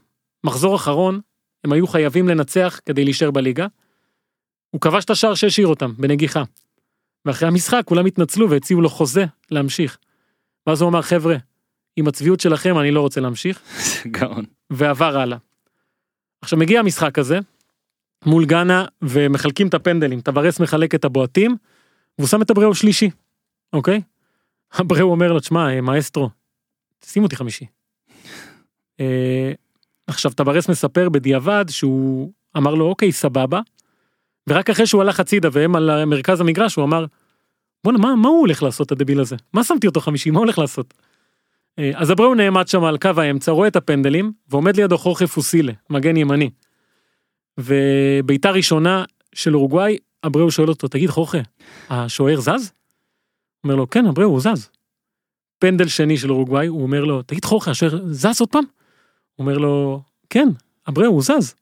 מחזור אחרון הם היו חייבים לנצח כדי להישאר בליגה. הוא כבש את השער שהשאיר אותם בנגיחה. ואחרי המשחק כולם התנצלו והציעו לו חוזה להמשיך. ואז הוא אמר חבר'ה, עם הצביעות שלכם אני לא רוצה להמשיך, גאון. ועבר הלאה. עכשיו מגיע המשחק הזה, מול גאנה, ומחלקים את הפנדלים, טוורס מחלק את הבועטים, והוא שם את אבראו שלישי, אוקיי? אבראו אומר לו, תשמע, אה, מאסטרו, שים אותי חמישי. אה, עכשיו טוורס מספר בדיעבד שהוא אמר לו, אוקיי, סבבה, ורק אחרי שהוא הלך הצידה והם על מרכז המגרש, הוא אמר, בואנה, מה, מה הוא הולך לעשות הדביל הזה? מה שמתי אותו חמישי? מה הולך לעשות? אה, אז אבראו נעמד שם על קו האמצע, רואה את הפנדלים, ועומד לידו חורכה פוסילה, מגן ימני. ובעיטה ראשונה של אורוגוואי, אבראו שואל אותו, תגיד חורכה, השוער זז? אומר לו, כן, אבראו, הוא זז. פנדל שני של אורוגוואי, הוא אומר לו, תגיד חורכה, השוער זז עוד פעם? הוא אומר לו, כן, אבראו, הוא זז.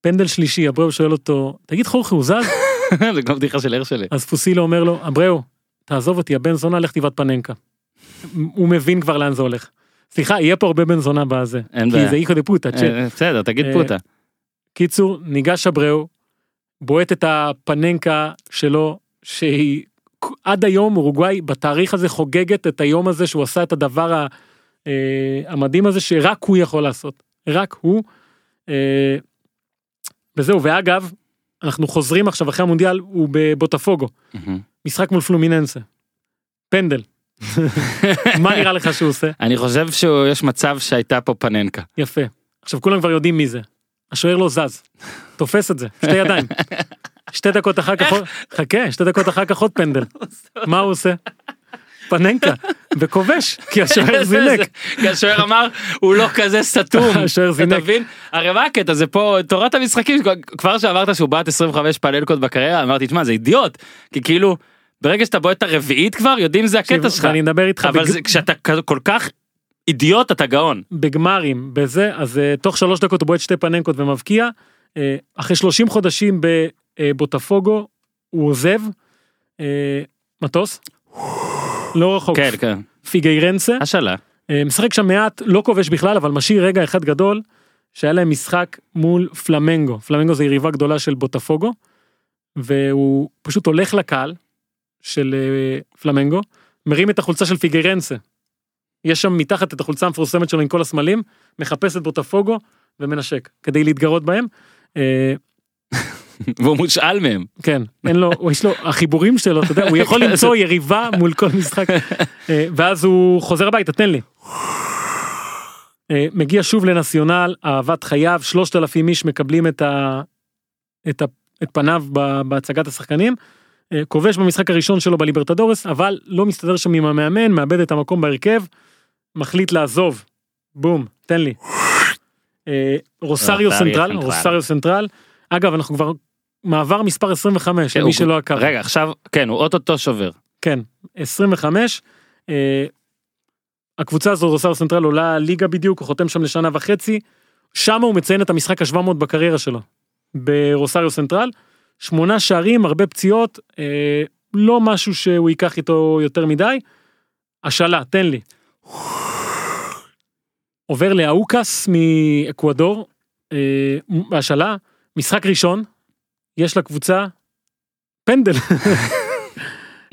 פנדל שלישי, אבראו שואל אותו, תגיד חורכה, הוא זז? זה כמו בדיחה של הרשלה. אז פוסילו אומר לו, אבראו, תעזוב אותי, הבן זונה, לך תבעט פננקה. הוא מבין כבר לאן זה הולך. סליחה, יהיה פה הרבה בן זונה בזה. אין כי בעיה. זה איכו דה פוטה. צ'ה. אה, בסדר תגיד אה, פוטה. קיצור, ניגש אבראו, בועט את הפננקה שלו, שהיא עד היום אורוגוואי בתאריך הזה חוגגת את היום הזה שהוא עשה את הדבר ה, אה, המדהים הזה שרק הוא יכול לעשות. רק הוא. אה, וזהו, ואגב, אנחנו חוזרים עכשיו אחרי המונדיאל, הוא בבוטפוגו. מהמם. משחק מול פלומיננסה. פנדל. מה נראה לך שהוא עושה? אני חושב שיש מצב שהייתה פה פננקה. יפה. עכשיו כולם כבר יודעים מי זה. השוער לא זז. תופס את זה, שתי ידיים. שתי דקות אחר כך, חכה, שתי דקות אחר כך עוד פנדל. מה הוא עושה? פננקה, וכובש, כי השוער זינק. כי השוער אמר הוא לא כזה סתום. השוער זינק. אתה מבין? הרי מה הקטע זה פה תורת המשחקים כבר שאמרת שהוא בעט 25 פנלקות בקריירה אמרתי תשמע זה אידיוט כי כאילו ברגע שאתה בועט את הרביעית כבר יודעים זה הקטע שלך ואני מדבר איתך אבל כשאתה כל כך אידיוט אתה גאון. בגמרים, בזה, אז אה, תוך שלוש דקות הוא בועט שתי פננקות ומבקיע. אה, אחרי 30 חודשים בבוטפוגו, הוא עוזב. אה, מטוס? לא רחוק. כן כן. פיגיירנסה, השאלה. אה, משחק שם מעט, לא כובש בכלל, אבל משאיר רגע אחד גדול, שהיה להם משחק מול פלמנגו. פלמנגו זה יריבה גדולה של בוטפוגו, והוא פשוט הולך לקהל של אה, פלמנגו, מרים את החולצה של פיגרנסה. יש שם מתחת את החולצה המפורסמת שלו עם כל הסמלים, מחפש את בוטפוגו ומנשק, כדי להתגרות בהם. והוא מושאל מהם. כן, אין לו, יש לו, החיבורים שלו, אתה יודע, הוא יכול למצוא יריבה מול כל משחק, אה, ואז הוא חוזר הביתה, תן לי. אה, מגיע שוב לנציונל, אהבת חייו, 3,000 איש מקבלים את, ה, את, ה, את פניו ב- בהצגת השחקנים. אה, כובש במשחק הראשון שלו בליברטדורס, אבל לא מסתדר שם עם המאמן, מאבד את המקום בהרכב, מחליט לעזוב. בום, תן לי. רוסריו סנטרל. רוסריו סנטרל. אגב, אנחנו כבר מעבר מספר 25, כן, למי הוא- שלא עקב. רגע, עכשיו, כן, הוא אוטוטו שובר. כן, 25. אה, הקבוצה הזו, רוסריו סנטרל, עולה ליגה בדיוק, הוא חותם שם לשנה וחצי. שם הוא מציין את המשחק ה-700 בקריירה שלו. ברוסריו סנטרל. שמונה שערים, הרבה פציעות, אה, לא משהו שהוא ייקח איתו יותר מדי. השאלה, תן לי. עובר לאאוקס מאקוודור, אה, השאלה, משחק ראשון, יש לקבוצה פנדל.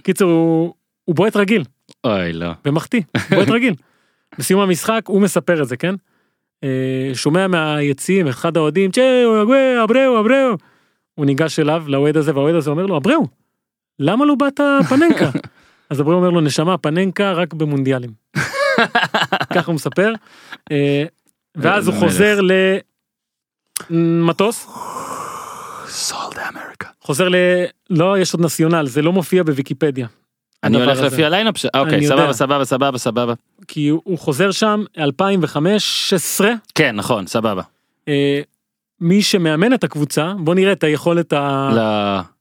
קיצור, הוא, הוא בועט רגיל, אוי, לא. ומחטיא, בועט רגיל. בסיום המשחק הוא מספר את זה, כן? אה, שומע מהיציעים, אחד האוהדים, צ'או, אבראו, אבראו, אבראו. הוא ניגש אליו, לאוהד הזה, והאוהד הזה אומר לו, אבראו, למה לא באת פננקה? אז אבראו אומר לו, נשמה, פננקה רק במונדיאלים. ככה הוא מספר. אה, ואז הוא חוזר למטוס. חוזר ל... לא, יש עוד נציונל, זה לא מופיע בוויקיפדיה. אני הולך הזה. לפי ה lineup של... אוקיי, סבבה. סבבה, סבבה, סבבה. כי הוא חוזר שם 2015 כן, נכון, סבבה. אה, מי שמאמן את הקבוצה בוא נראה את היכולת ה... ל...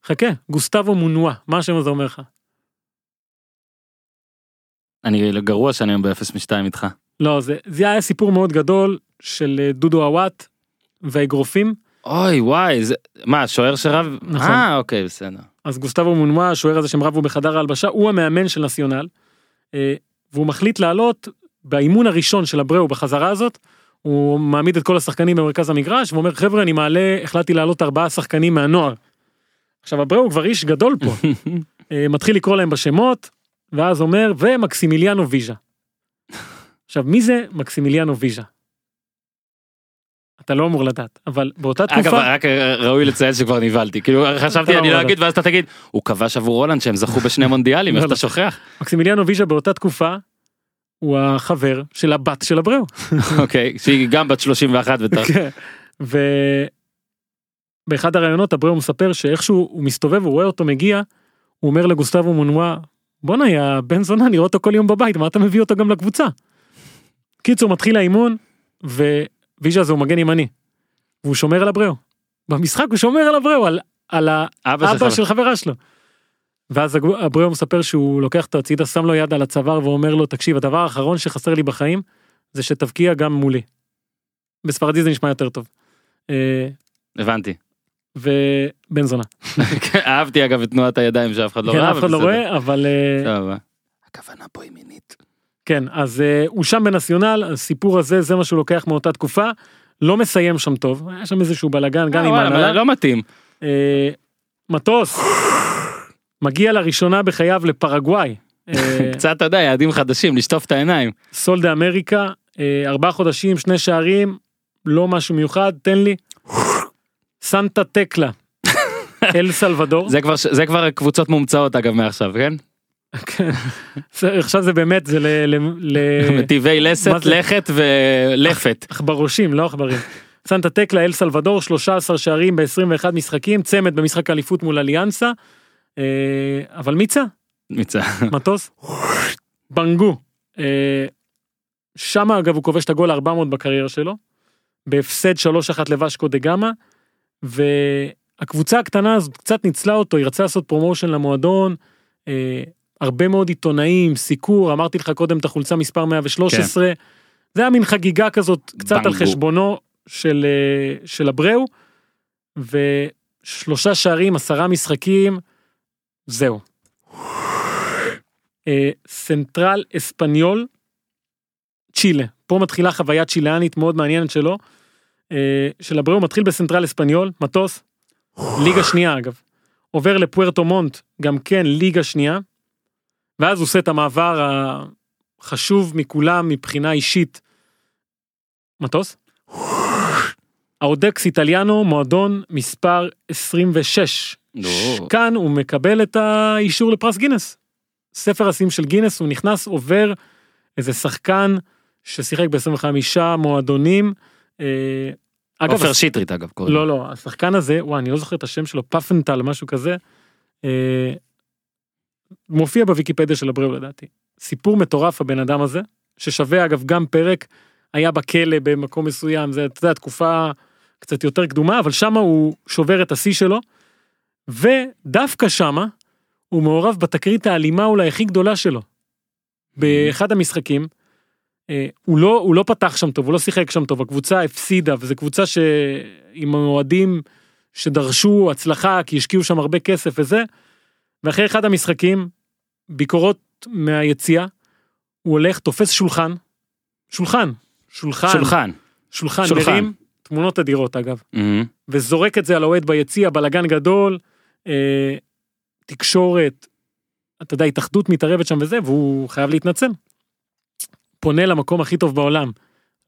חכה גוסטבו מונואה מה השם הזה אומר לך אני גרוע שאני היום באפס משתיים איתך. לא זה זה היה סיפור מאוד גדול של אה, דודו עוואט והאגרופים אוי, וואי, זה... מה, שוער שרב? נכון. אה, אוקיי, בסדר. אז גוסטבו מונואה השוער הזה שהם רבו בחדר ההלבשה הוא המאמן של נציונל. אה, והוא מחליט לעלות באימון הראשון של אבראו בחזרה הזאת. הוא מעמיד את כל השחקנים במרכז המגרש ואומר חבר'ה אני מעלה החלטתי לעלות ארבעה שחקנים מהנוער. עכשיו אבראו הוא כבר איש גדול פה. אה, מתחיל לקרוא להם בשמות ואז אומר ומקסימיליאנו ויז'ה. עכשיו מי זה מקסימיליאנו ויז'ה? אתה לא אמור לדעת אבל באותה אגב, תקופה רק ראוי לציין שכבר נבהלתי. כאילו, חשבתי, לא אני לא אגיד, ואז אתה תגיד, הוא כבש עבור הולנד שהם זכו בשני מונדיאלים, איך לא, אתה לא. שוכח? מקסימיליאנו ויז'ה באותה תקופה הוא החבר של הבת של אבראו. אוקיי, שהיא גם בת 31 ותר. כן. ובאחד הראיונות אבראו מספר שאיכשהו הוא מסתובב הוא רואה אותו מגיע הוא אומר לגוסטבו מונואה בואנה יא בן זונה אני רואה אותו כל יום בבית מה אתה מביא אותו גם לקבוצה. קיצור מתחיל האימון וויז'ה זה הוא מגן ימני. והוא שומר על אבראו. במשחק הוא שומר על אבראו על, על אבא האבא. של חברה שלו. ואז אבראו מספר שהוא לוקח אותו הצידה שם לו יד על הצוואר ואומר לו תקשיב הדבר האחרון שחסר לי בחיים זה שתבקיע גם מולי. בספרדי זה נשמע יותר טוב. אה, הבנתי. ובן זונה. אהבתי אגב את תנועת הידיים שאף אחד לא כן, ראה. אף אחד לא. רואה אבל אה. הכוונה פה היא מינית. כן אז אה, הוא שם בנציונל הסיפור הזה זה מה שהוא לוקח מאותה תקופה לא מסיים שם טוב היה שם איזשהו בלאגן גם אה, עם ההנהלה. לא מתאים. אה, מטוס מגיע לראשונה בחייו לפרגוואי. קצת, אתה יודע, יעדים חדשים, לשטוף את העיניים. סולדה אמריקה, אה, ארבעה חודשים, שני שערים, לא משהו מיוחד, תן לי. סנטה טקלה, אל סלבדור. זה כבר, זה כבר קבוצות מומצאות אגב מעכשיו, כן? כן. עכשיו זה באמת, זה ל... מה לסת? לכת ולפת. עכברושים, לא עכברים. סנטה טקלה, אל סלבדור, 13 שערים ב-21 משחקים, צמד במשחק האליפות מול אליאנסה. אה, אבל מיצה, מצא. מטוס. בנגו. אה, שם אגב הוא כובש את הגול 400 בקריירה שלו. בהפסד 3-1 לוושקו דה גמא. והקבוצה הקטנה הזאת קצת ניצלה אותו, היא רצה לעשות promotion למועדון. הרבה מאוד עיתונאים, סיקור, אמרתי לך קודם את החולצה מספר 113. זה היה מין חגיגה כזאת, קצת על בנגו. חשבונו של, אה, של אבראו. ושלושה שערים, עשרה משחקים, זהו. אה, סנטרל אספניול, צ'ילה. פה מתחילה חוויה צ'יליאנית מאוד מעניינת שלו. אה, של אבראו מתחיל בסנטרל אספניול, מטוס, ליגה שנייה אגב. עובר לפוארטו מונט, גם כן ליגה שנייה. ואז הוא עושה את המעבר החשוב מכולם מבחינה אישית. מטוס? האודקס איטליאנו מועדון מספר 26. נו. כאן הוא מקבל את האישור לפרס גינס. ספר השיאים של גינס הוא נכנס עובר איזה שחקן ששיחק ב-25 מועדונים. אה, אגב, עופר שטרית אגב. לא לא השחקן הזה וואי אני לא זוכר את השם שלו פפנטל משהו כזה. מופיע בוויקיפדיה של אבראו לדעתי. סיפור מטורף הבן אדם הזה ששווה אגב גם פרק היה בכלא במקום מסוים זה אתה יודע תקופה קצת יותר קדומה אבל שמה הוא שובר את השיא שלו. ודווקא שמה הוא מעורב בתקרית האלימה אולי הכי גדולה שלו. באחד המשחקים. אה, הוא לא הוא לא פתח שם טוב הוא לא שיחק שם טוב הקבוצה הפסידה וזו קבוצה שעם אוהדים שדרשו הצלחה כי השקיעו שם הרבה כסף וזה. ואחרי אחד המשחקים ביקורות מהיציאה הוא הולך תופס שולחן שולחן שולחן שולחן. שולחן, שולחן. מרים תמונות אדירות אגב מהמם. וזורק את זה על האוהד ביציע בלאגן גדול אה, תקשורת אתה יודע התאחדות מתערבת שם וזה והוא חייב להתנצל. פונה למקום הכי טוב בעולם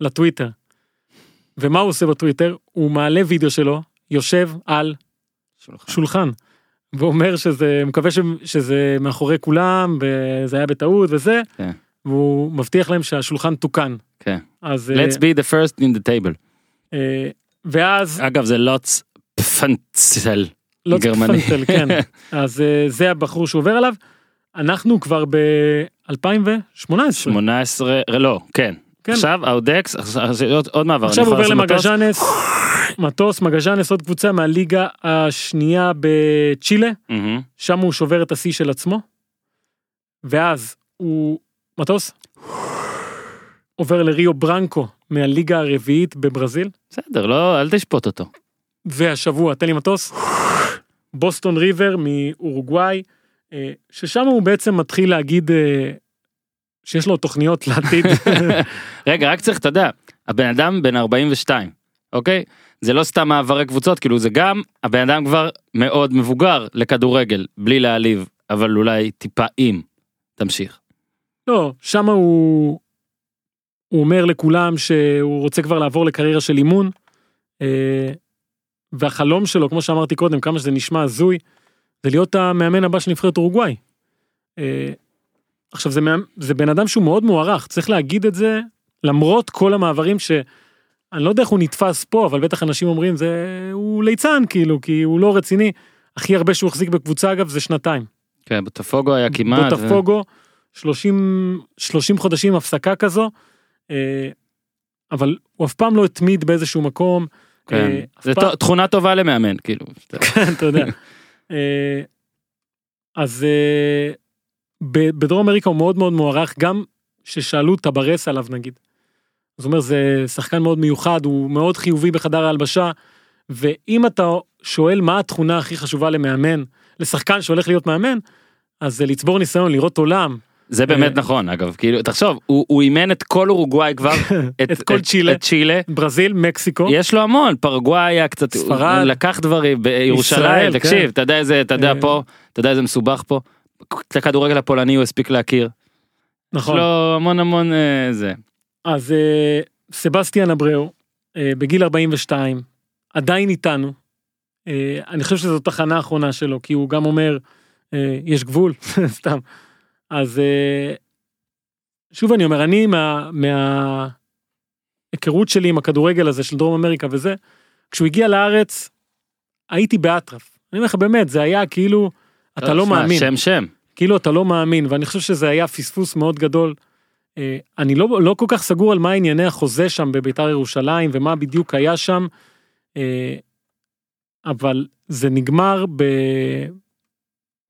לטוויטר. ומה הוא עושה בטוויטר הוא מעלה וידאו שלו יושב על שולחן. שולחן. ואומר שזה מקווה ש, שזה מאחורי כולם וזה היה בטעות וזה כן. והוא מבטיח להם שהשולחן תוקן כן. אז אה, Let's be the first in the table. אה, ואז אגב זה לוץ פנצל. גרמני. פנטל, כן. אז אה, זה הבחור שעובר עליו. אנחנו כבר ב-2018. 18 לא כן. כן. עכשיו האודקס עוד- עוד מעבר. עכשיו עובר? למגז'אנס, מטוס מגז'אנס עוד קבוצה מהליגה השנייה בצ'ילה, מהמם. שם הוא שובר את השיא של עצמו. ואז הוא מטוס עובר לריו ברנקו מהליגה הרביעית בברזיל, בסדר לא אל תשפוט אותו. והשבוע תן לי מטוס בוסטון ריבר מאורוגוואי אה, ששם הוא בעצם מתחיל להגיד אה, שיש לו תוכניות לעתיד רגע רק צריך אתה יודע הבן אדם בן 42 אוקיי זה לא סתם מעברי קבוצות כאילו זה גם הבן אדם כבר מאוד מבוגר לכדורגל בלי להעליב אבל אולי טיפה אם תמשיך. לא שם הוא הוא אומר לכולם שהוא רוצה כבר לעבור לקריירה של אימון אה, והחלום שלו כמו שאמרתי קודם כמה שזה נשמע הזוי זה להיות המאמן הבא של נבחרת אורוגוואי. אה, עכשיו זה, זה בן אדם שהוא מאוד מוערך צריך להגיד את זה למרות כל המעברים ש... אני לא יודע איך הוא נתפס פה אבל בטח אנשים אומרים זה הוא ליצן כאילו כי הוא לא רציני. הכי הרבה שהוא החזיק בקבוצה אגב זה שנתיים. כן בוטפוגו היה כמעט. ו- בוטפוגו 30 30 חודשים הפסקה כזו. אה, אבל הוא אף פעם לא התמיד באיזשהו מקום. כן. אה, זה פעם- תכונה טובה למאמן כאילו. כן, אתה יודע. אה, אז בדרום אמריקה הוא מאוד מאוד מוערך גם ששאלו טברס עליו נגיד. זאת אומרת זה שחקן מאוד מיוחד הוא מאוד חיובי בחדר ההלבשה ואם אתה שואל מה התכונה הכי חשובה למאמן לשחקן שהולך להיות מאמן אז זה לצבור ניסיון לראות עולם זה באמת אה, נכון אגב כאילו תחשוב הוא הוא אימן את כל אורוגוואי כבר את כל צ'ילה. את צ'ילה. ברזיל מקסיקו יש לו המון פרגוואי היה קצת ספרד. לקח דברים בירושלים ישראל, כן. תקשיב אתה יודע איזה אתה יודע אה. פה אתה יודע איזה מסובך פה. את הכדורגל הפולני הוא הספיק להכיר. יש נכון לו המון המון אה, זה. אז אה, סבסטיאן אבראו אה, בגיל 42 עדיין איתנו. אה, אני חושב שזו תחנה האחרונה שלו כי הוא גם אומר אה, יש גבול סתם. אז אה, שוב אני אומר אני מה מההיכרות שלי עם הכדורגל הזה של דרום אמריקה וזה כשהוא הגיע לארץ הייתי באטרף. אני אומר לך באמת זה היה כאילו אתה לא מאמין. שם שם. כאילו אתה לא מאמין ואני חושב שזה היה פספוס מאוד גדול. אה, אני לא לא כל כך סגור על מה ענייני החוזה שם בביתר ירושלים ומה בדיוק היה שם. אה, אבל זה נגמר ב...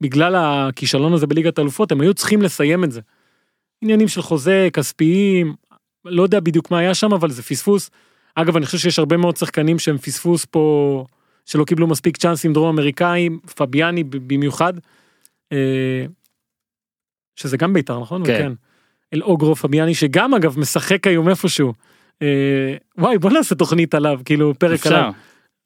בגלל הכישלון הזה בליגת האלופות הם היו צריכים לסיים את זה. עניינים של חוזה כספיים לא יודע בדיוק מה היה שם אבל זה פספוס. אגב אני חושב שיש הרבה מאוד שחקנים שהם פספוס פה שלא קיבלו מספיק צ'אנסים דרום אמריקאים פביאני במיוחד. אה, שזה גם בית"ר נכון? כן. וכן. אלאוגרו פביאני שגם אגב משחק היום איפשהו. אה, וואי בוא נעשה תוכנית עליו כאילו פרק אפשר. עליו.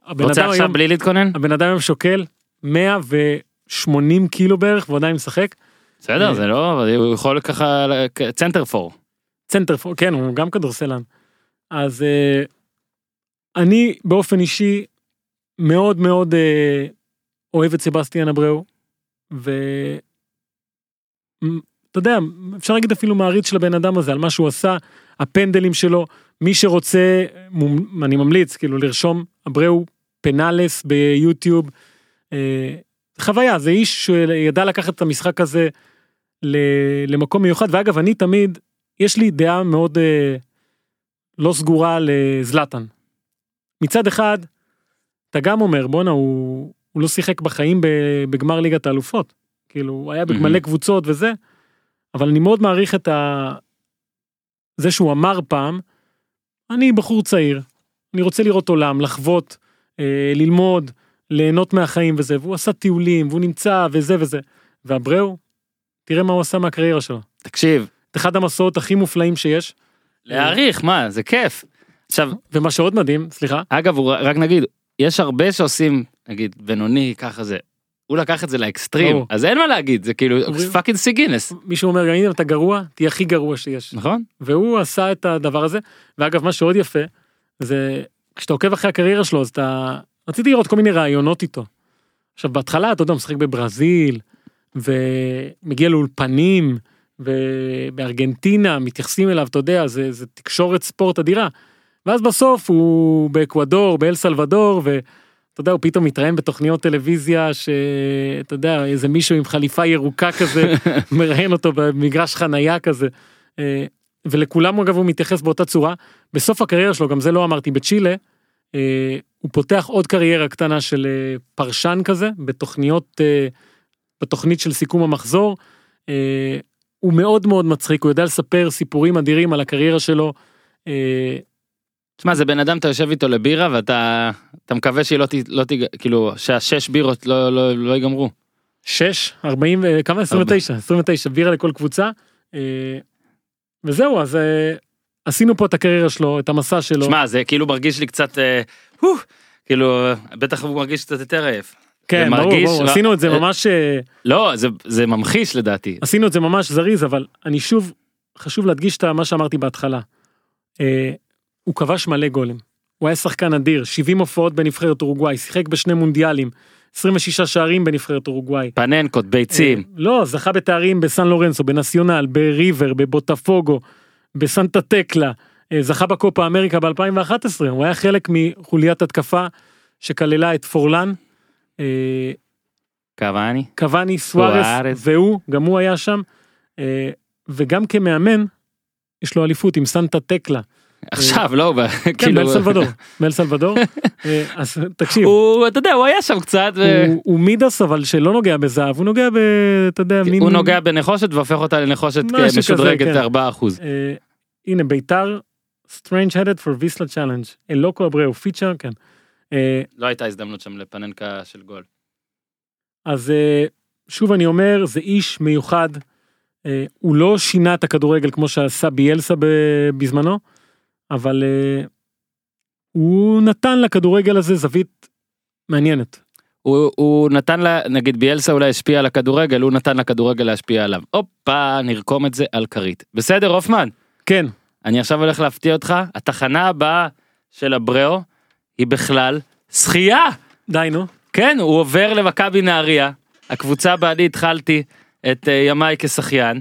הבן רוצה עכשיו היום- בלי להתכונן? הבן אדם היום שוקל 180 קילו בערך והוא עדיין משחק. בסדר, זה לא, הוא יכול ככה, צנטר פור. צנטר פור, כן הוא גם כדורסלן. אז אה, אני באופן אישי מאוד מאוד אה, אוהב את סבסטיאן אבראו. ואתה יודע אפשר להגיד אפילו מעריץ של הבן אדם הזה על מה שהוא עשה הפנדלים שלו מי שרוצה מומ- אני ממליץ כאילו לרשום אבראו פנאלס ביוטיוב. אה, חוויה זה איש שידע לקחת את המשחק הזה ל- למקום מיוחד ואגב אני תמיד יש לי דעה מאוד אה, לא סגורה לזלאטן. מצד אחד אתה גם אומר בואנה הוא, הוא לא שיחק בחיים בגמר ליגת האלופות. כאילו הוא היה במלא מהמם. קבוצות וזה אבל אני מאוד מעריך את ה... זה שהוא אמר פעם אני בחור צעיר אני רוצה לראות עולם לחוות אה, ללמוד ליהנות מהחיים וזה והוא עשה טיולים והוא נמצא וזה וזה. ואבראו תראה מה הוא עשה מהקריירה שלו. תקשיב, את אחד המסעות הכי מופלאים שיש. להעריך, מה, זה כיף. עכשיו, ומה שעוד מדהים סליחה. אגב, הוא- רק נגיד, יש הרבה שעושים, נגיד, בינוני, ככה זה. הוא לקח את זה לאקסטרים, ברור. אז אין מה להגיד, זה כאילו פאקינג סי גינס, מישהו אומר גם אם אתה גרוע תהיה הכי גרוע שיש נכון? והוא עשה את הדבר הזה ואגב מה שעוד יפה זה כשאתה עוקב אחרי הקריירה שלו אז אתה רציתי לראות כל מיני רעיונות איתו. עכשיו בהתחלה אתה יודע משחק בברזיל ומגיע לאולפנים ובארגנטינה מתייחסים אליו אתה יודע זה, זה תקשורת ספורט אדירה. ואז בסוף הוא באקוודור באל סלבדור ואתה יודע הוא פתאום מתראיין בתוכניות טלוויזיה שאתה יודע איזה מישהו עם חליפה ירוקה כזה מראיין אותו במגרש חנייה כזה. אה, ולכולם אגב הוא מתייחס באותה צורה. בסוף הקריירה שלו גם זה לא אמרתי בצ'ילה. אה, הוא פותח עוד קריירה קטנה של אה, פרשן כזה בתוכניות בתוכנית של סיכום המחזור. הוא מאוד מאוד מצחיק הוא יודע לספר סיפורים אדירים על הקריירה שלו. אה, תשמע, זה בן אדם, אתה יושב איתו לבירה ואתה אתה מקווה שהיא לא ת... לא תיג... כאילו, שהשש בירות לא, לא, לא ייגמרו. 6 40 ו- כמה 29 29 בירה לכל קבוצה. אה, וזהו אז אה, עשינו פה את הקריירה שלו את המסע שלו. שמע, זה כאילו מרגיש לי קצת, אה, כאילו, בטח הוא מרגיש קצת יותר עייף. כן ברור מרגיש ברור לא- עשינו את זה אה, ממש. אה, לא, זה, זה ממחיש לדעתי. עשינו את זה ממש זריז אבל אני שוב חשוב להדגיש את מה שאמרתי בהתחלה. הוא כבש מלא גולים. הוא היה שחקן אדיר 70 הופעות בנבחרת אורוגוואי שיחק בשני מונדיאלים 26 שערים בנבחרת אורוגוואי. פננקות, ביצים. אה, לא זכה בתארים בסן לורנסו בנציונל בריבר בבוטפוגו בסנטה טקלה אה, זכה בקופה אמריקה ב2011 הוא היה חלק מחוליית התקפה שכללה את פורלן. אה, קוואני. קוואני סוארס. והוא גם הוא היה שם וגם כמאמן יש לו אליפות עם סנטה טקלה עכשיו, לא, כן כאילו, באל סלבדור באל סלבדור אה, אז תקשיב הוא, אתה יודע, הוא היה שם קצת, הוא- מידס אבל שלא נוגע בזהב הוא נוגע ב... אתה יודע מין הוא נוגע בנחושת והופך אותה לנחושת משודרגת כן. 4 אחוז. אה, הנה ביתר strange headed for ויסלה צ'אלנג' אלוקו אבראו פיצ'ר כן. אה, לא הייתה הזדמנות שם לפננקה של גול. אז שוב אני אומר זה איש מיוחד. הוא לא שינה את הכדורגל כמו שעשה ביאלסה בזמנו אבל אה, הוא נתן לכדורגל הזה זווית מעניינת. הוא, הוא נתן לה, נגיד ביאלסה אולי השפיע על הכדורגל, הוא נתן לכדורגל להשפיע עליו. הופה, נרקום את זה על כרית. בסדר, הופמן? כן אני עכשיו הולך להפתיע אותך, התחנה הבאה של הבראו היא בכלל שחייה. די נו. כן, הוא עובר למכבי נהריה, הקבוצה אני התחלתי את אה, ימיי כשחיין,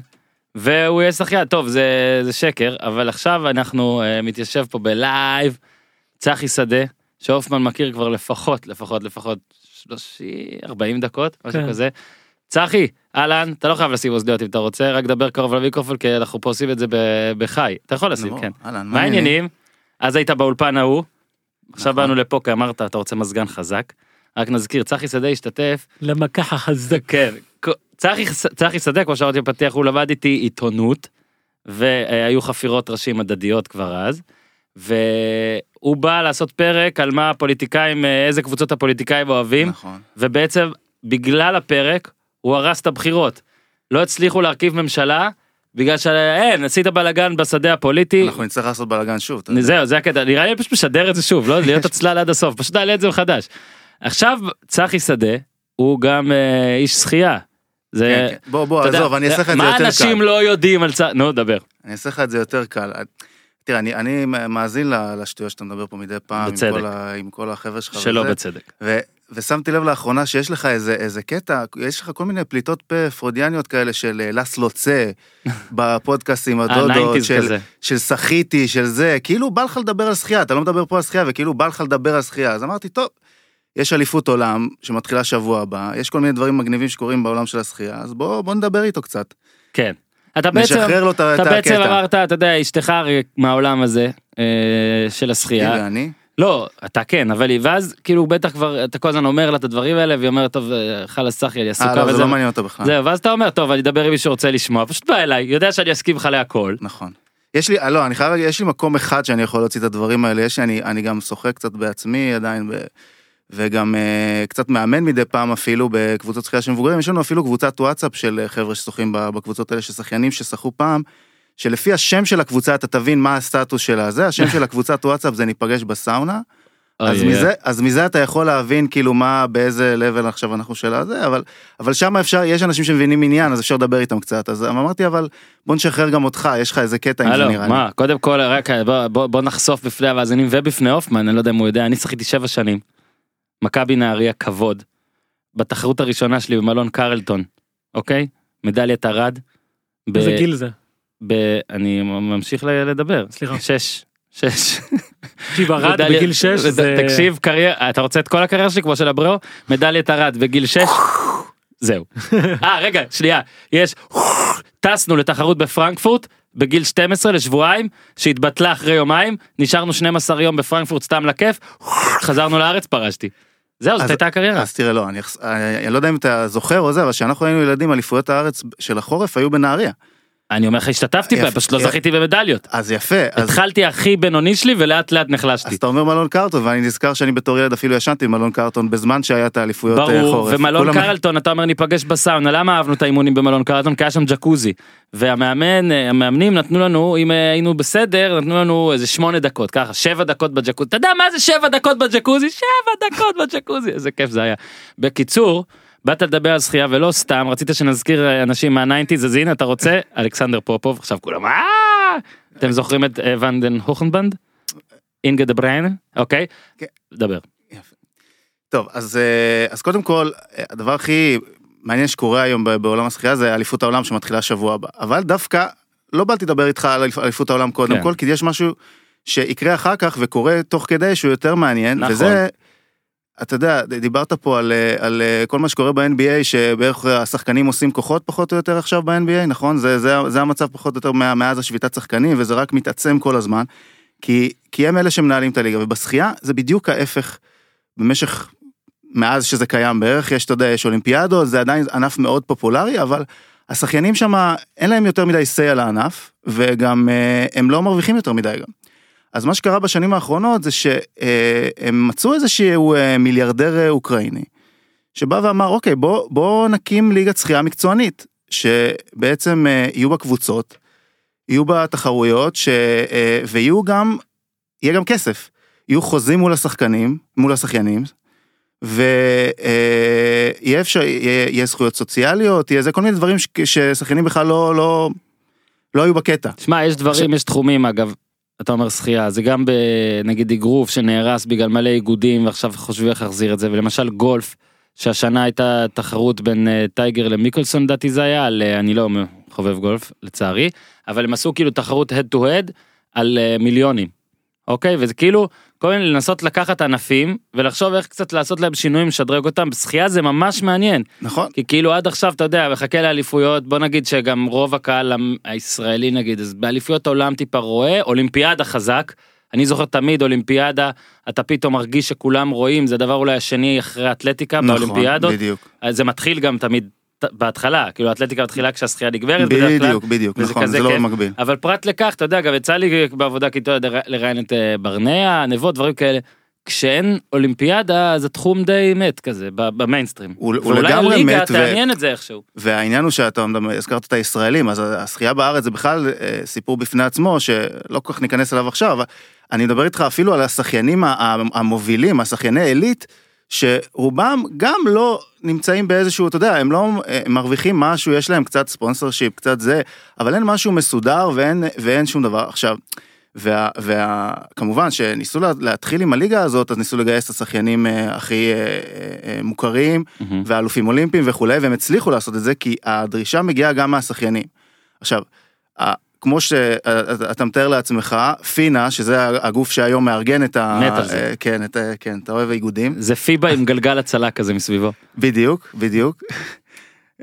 והוא יהיה שחיין, טוב זה, זה שקר, אבל עכשיו אנחנו uh, מתיישב פה בלייב, צחי שדה, שהופמן מכיר כבר לפחות, לפחות, לפחות 30, 40 דקות, משהו כן. כזה. צחי, אהלן, אתה לא חייב לשים אוזניות אם אתה רוצה, רק דבר קרוב למיקרופון, כי אנחנו פה עושים את זה ב- בחי. אתה יכול לשים, כן. אהלן, מה העניינים? אז היית באולפן ההוא, עכשיו נכון. באנו לפה כי אמרת אתה רוצה מזגן חזק. רק נזכיר צחי שדה השתתף למקח החזק. כן צחי שדה כמו שאמרתי בפתיח הוא למד איתי עיתונות והיו חפירות ראשים הדדיות כבר אז. והוא בא לעשות פרק על מה הפוליטיקאים אה, איזה קבוצות הפוליטיקאים אוהבים נכון. ובעצם בגלל הפרק הוא הרס את הבחירות. לא הצליחו להרכיב ממשלה, בגלל שאין, עשית בלאגן בשדה הפוליטי. אנחנו נצטרך לעשות בלאגן שוב. זהו, זה הקטע, נראה לי פשוט משדר את זה שוב, לא להיות עצלן עד הסוף, פשוט נעלה את זה מחדש. עכשיו, צחי שדה, הוא גם אה, איש שחייה. זה, כן, כן. בוא, בוא, עזוב, אני אעשה לך את זה יותר קל. מה אנשים לא יודעים על צחי, נו, דבר. אני אעשה לך את זה יותר קל. תראה, אני, אני מאזין לשטויות שאתה מדבר פה מדי פעם, עם בצדק. כל, ה, עם כל החבר'ה שלך. שלא וזה, בצדק. ו, ושמתי לב לאחרונה שיש לך איזה, איזה קטע, יש לך כל מיני פליטות פה פרודיאניות כאלה של אה, לס לוצה, הדודות, ה-90s של, אה, כזה. של שחיתי, של זה, כאילו בא לך לדבר על שחייה, אתה לא מדבר פה על שחייה, וכאילו בא לך לדבר על שחייה, אז אמרתי, טוב, יש אליפות עולם שמתחילה שבוע הבא, יש כל מיני דברים מגניבים שקורים בעולם של השחייה, אז בוא, בוא נדבר איתו קצת. כן. אתה בעצם, לו את אתה בעצם הקטע. אמרת, אתה יודע, אשתך הרי מהעולם הזה, אה, של השחייה. היא ואני, לא, אתה כן, אבל היא, ואז כאילו בטח כבר, אתה כל הזמן אומר לה את הדברים האלה, והיא אומרת, טוב, אה, חלאס צחי, אני עסוקה אה, לא, זה. לא מעניין אותה בכלל. זהו, ואז אתה אומר, טוב, אני אדבר עם מי שרוצה לשמוע, פשוט בא אליי, יודע שאני אסכים לך להכל. נכון. יש לי, לא, אני חייב להגיד, יש לי מקום אחד שאני יכול להוציא את הדברים האלה, יש לי, אני, אני גם שוחה קצת בעצמי עדיין, ב, וגם uh, קצת מאמן מדי פעם אפילו בקבוצות שחייה של מבוגרים, יש לנו אפילו קבוצת וואטסאפ של אה, חבר'ה ששוחים בקבוצות האלה, של שחיינים ששחו פעם, שלפי השם של הקבוצה אתה תבין מה הסטטוס שלה, זה השם של הקבוצת וואטסאפ זה ניפגש בסאונה, אז אוי, מזה, אז מזה אתה יכול להבין כאילו מה, באיזה level עכשיו אנחנו של הזה, אבל, אבל שם אפשר, יש אנשים שמבינים עניין, אז אפשר לדבר איתם קצת, אז אמרתי, אבל בוא נשחרר גם אותך, יש לך איזה קטע עם זה נראה לי. מה, קודם כל, רק בוא- בוא בוא נחשוף בפני המאזינים ובפני הופמן, אני לא יודע אם הוא יודע, אני שחיתי שבע שנים. מכבי נהריה כבוד. בתחרות הראשונה שלי במלון קרלטון, אוקיי? מדליית ארד. איזה גיל זה? ב- אני ממשיך לדבר. סליחה. שש. שש. תקשיב, ארד בגיל 6 וד- זה... תקשיב, קריירה, אתה רוצה את כל הקריירה שלי כמו של הבריאו? מדליית ארד בגיל 6. זהו. אה, רגע, שנייה. יש... טסנו לתחרות בפרנקפורט בגיל 12 לשבועיים, שהתבטלה אחרי יומיים, נשארנו 12 יום בפרנקפורט סתם לכיף, חזרנו לארץ, פרשתי. זהו, זאת הייתה הקריירה. אז תראה, לא, אני, אני לא יודע אם אתה זוכר או זה, אבל כשאנחנו היינו ילדים, אליפויות הארץ של החורף היו בנהריה. אני אומר לך, השתתפתי בהם, פשוט לא. זכיתי במדליות. אז יפה, התחלתי הכי בינוני שלי ולאט לאט נחלשתי. אז אתה אומר מלון קרטון, ואני נזכר שאני בתור ילד אפילו ישנתי במלון קרטון בזמן שהיה את האליפויות אה, ברור, חורף. ומלון כולם- קרלטון, אתה אומר ניפגש בסאונה, למה אהבנו את האימונים במלון קרלטון? כי היה שם ג'קוזי. והמאמן, אה, המאמנים נתנו לנו, אם אה, היינו בסדר, נתנו לנו איזה שמונה דקות, ככה, שבע דקות בג'קוזי. אתה יודע מה זה שבע דקות בג'קוזי? שבע דקות בג'קוזי, איזה כיף זה היה. בקיצור, באת לדבר על שחייה ולא סתם, רצית שנזכיר אה, אנשים מה nineties, אז הנה אתה רוצה, אלכסנדר פופוב, עכשיו כולם, אה! אתם זוכרים את אה, ואן דן הוגנבנד? אינגה דה ברוין? אוקיי? כן. דבר. טוב, אז, אז קודם כל, הדבר הכי מעניין שקורה היום בעולם השחייה זה אליפות העולם שמתחילה שבוע הבא. אבל דווקא, לא באתי לדבר איתך על אליפ- אליפות העולם קודם כן. כל, כי יש משהו שיקרה אחר כך וקורה תוך כדי שהוא יותר מעניין, נכון. וזה, אתה יודע, דיברת פה על, אה, על אה, כל מה שקורה ב-NBA, שבערך השחקנים עושים כוחות פחות או יותר עכשיו ב-NBA, נכון? זה, זה, זה המצב פחות או יותר מאז השביתת שחקנים, וזה רק מתעצם כל הזמן, כי, כי הם אלה שמנהלים את הליגה, ובשחייה זה בדיוק ההפך במשך מאז שזה קיים בערך, יש, אתה יודע, יש אולימפיאדות, זה עדיין ענף מאוד פופולרי, אבל השחיינים שם, אין להם יותר מדי say על הענף, וגם אה, הם לא מרוויחים יותר מדי גם. אז מה שקרה בשנים האחרונות זה שהם מצאו איזשהו אה, מיליארדר אה, אוקראיני, שבא ואמר, אוקיי, בוא, בוא נקים ליגת שחייה מקצוענית, שבעצם אה, יהיו בה קבוצות, יהיו בה תחרויות, ש, ויהיו גם, יהיה גם כסף. יהיו חוזים מול השחקנים, מול השחיינים, ויהיה אפשר, יהיה, יהיה זכויות סוציאליות, יהיה זה כל מיני דברים ש- ששחיינים בכלל לא, לא, לא היו בקטע. שמע, יש דברים, יש תחומים אגב, אתה אומר שחייה, זה גם בנגיד אגרוף שנהרס בגלל מלא איגודים ועכשיו חושבים איך להחזיר את זה, ולמשל גולף, שהשנה הייתה תחרות בין אה, טייגר למיקלסון לדעתי זה היה, על, אה, אני לא חובב גולף לצערי, אבל הם עשו כאילו תחרות הד טו הד על אה, מיליונים, אוקיי? וזה כאילו, כל מיני לנסות לקחת ענפים ולחשוב איך קצת לעשות להם שינויים, לשדרג אותם, בשחייה זה ממש מעניין. נכון? כי כאילו עד עכשיו אתה יודע מחכה לאליפויות בוא נגיד שגם רוב הקהל הישראלי נגיד אז באליפויות העולם טיפה רואה אולימפיאדה חזק. אני זוכר תמיד אולימפיאדה אתה פתאום מרגיש שכולם רואים זה הדבר אולי השני אחרי אתלטיקה באולימפיאדות נכון, בדיוק. אז זה מתחיל גם תמיד בהתחלה כאילו האתלטיקה מתחילה כשהשחייה נגמרת. בדיוק, בדיוק, נכון, זה לא כיף. במקביל. אבל פרט לכך אתה יודע גם יצא לי בעבודה כאילו לראיין את אה, ברנע נבו דברים כאלה כשאין אולימפיאדה אז התחום די מת כזה במיינסטרים. הוא- הוא לגמרי הליגה מת, ו- תעניין את זה איכשהו. והעניין הוא שאתה הזכרת את הישראלים, אז השחייה בארץ זה בכלל אה, סיפור בפני עצמו, שלא כל כך ניכנס אליו עכשיו, אני מדבר איתך אפילו על השחיינים המובילים, השחייני עילית, שרובם גם לא נמצאים באיזשהו, אתה יודע, הם לא הם מרוויחים משהו, יש להם קצת ספונסר שיפ, קצת זה, אבל אין משהו מסודר ואין, ואין שום דבר. עכשיו, וה, וה, כמובן שניסו לה- להתחיל עם הליגה הזאת, אז ניסו לגייס את השחיינים אה, הכי אה, אה, אה, מוכרים, מהמם. ואלופים אולימפיים וכולי, והם הצליחו לעשות את זה כי הדרישה מגיעה גם מהשחיינים. עכשיו, כמו שאתה מתאר לעצמך, פינה, שזה הגוף שהיום מארגן את ה... מת על זה. אה, כן, את, כן, אתה אוהב האיגודים. זה פיבה עם גלגל הצלה כזה מסביבו. בדיוק, בדיוק.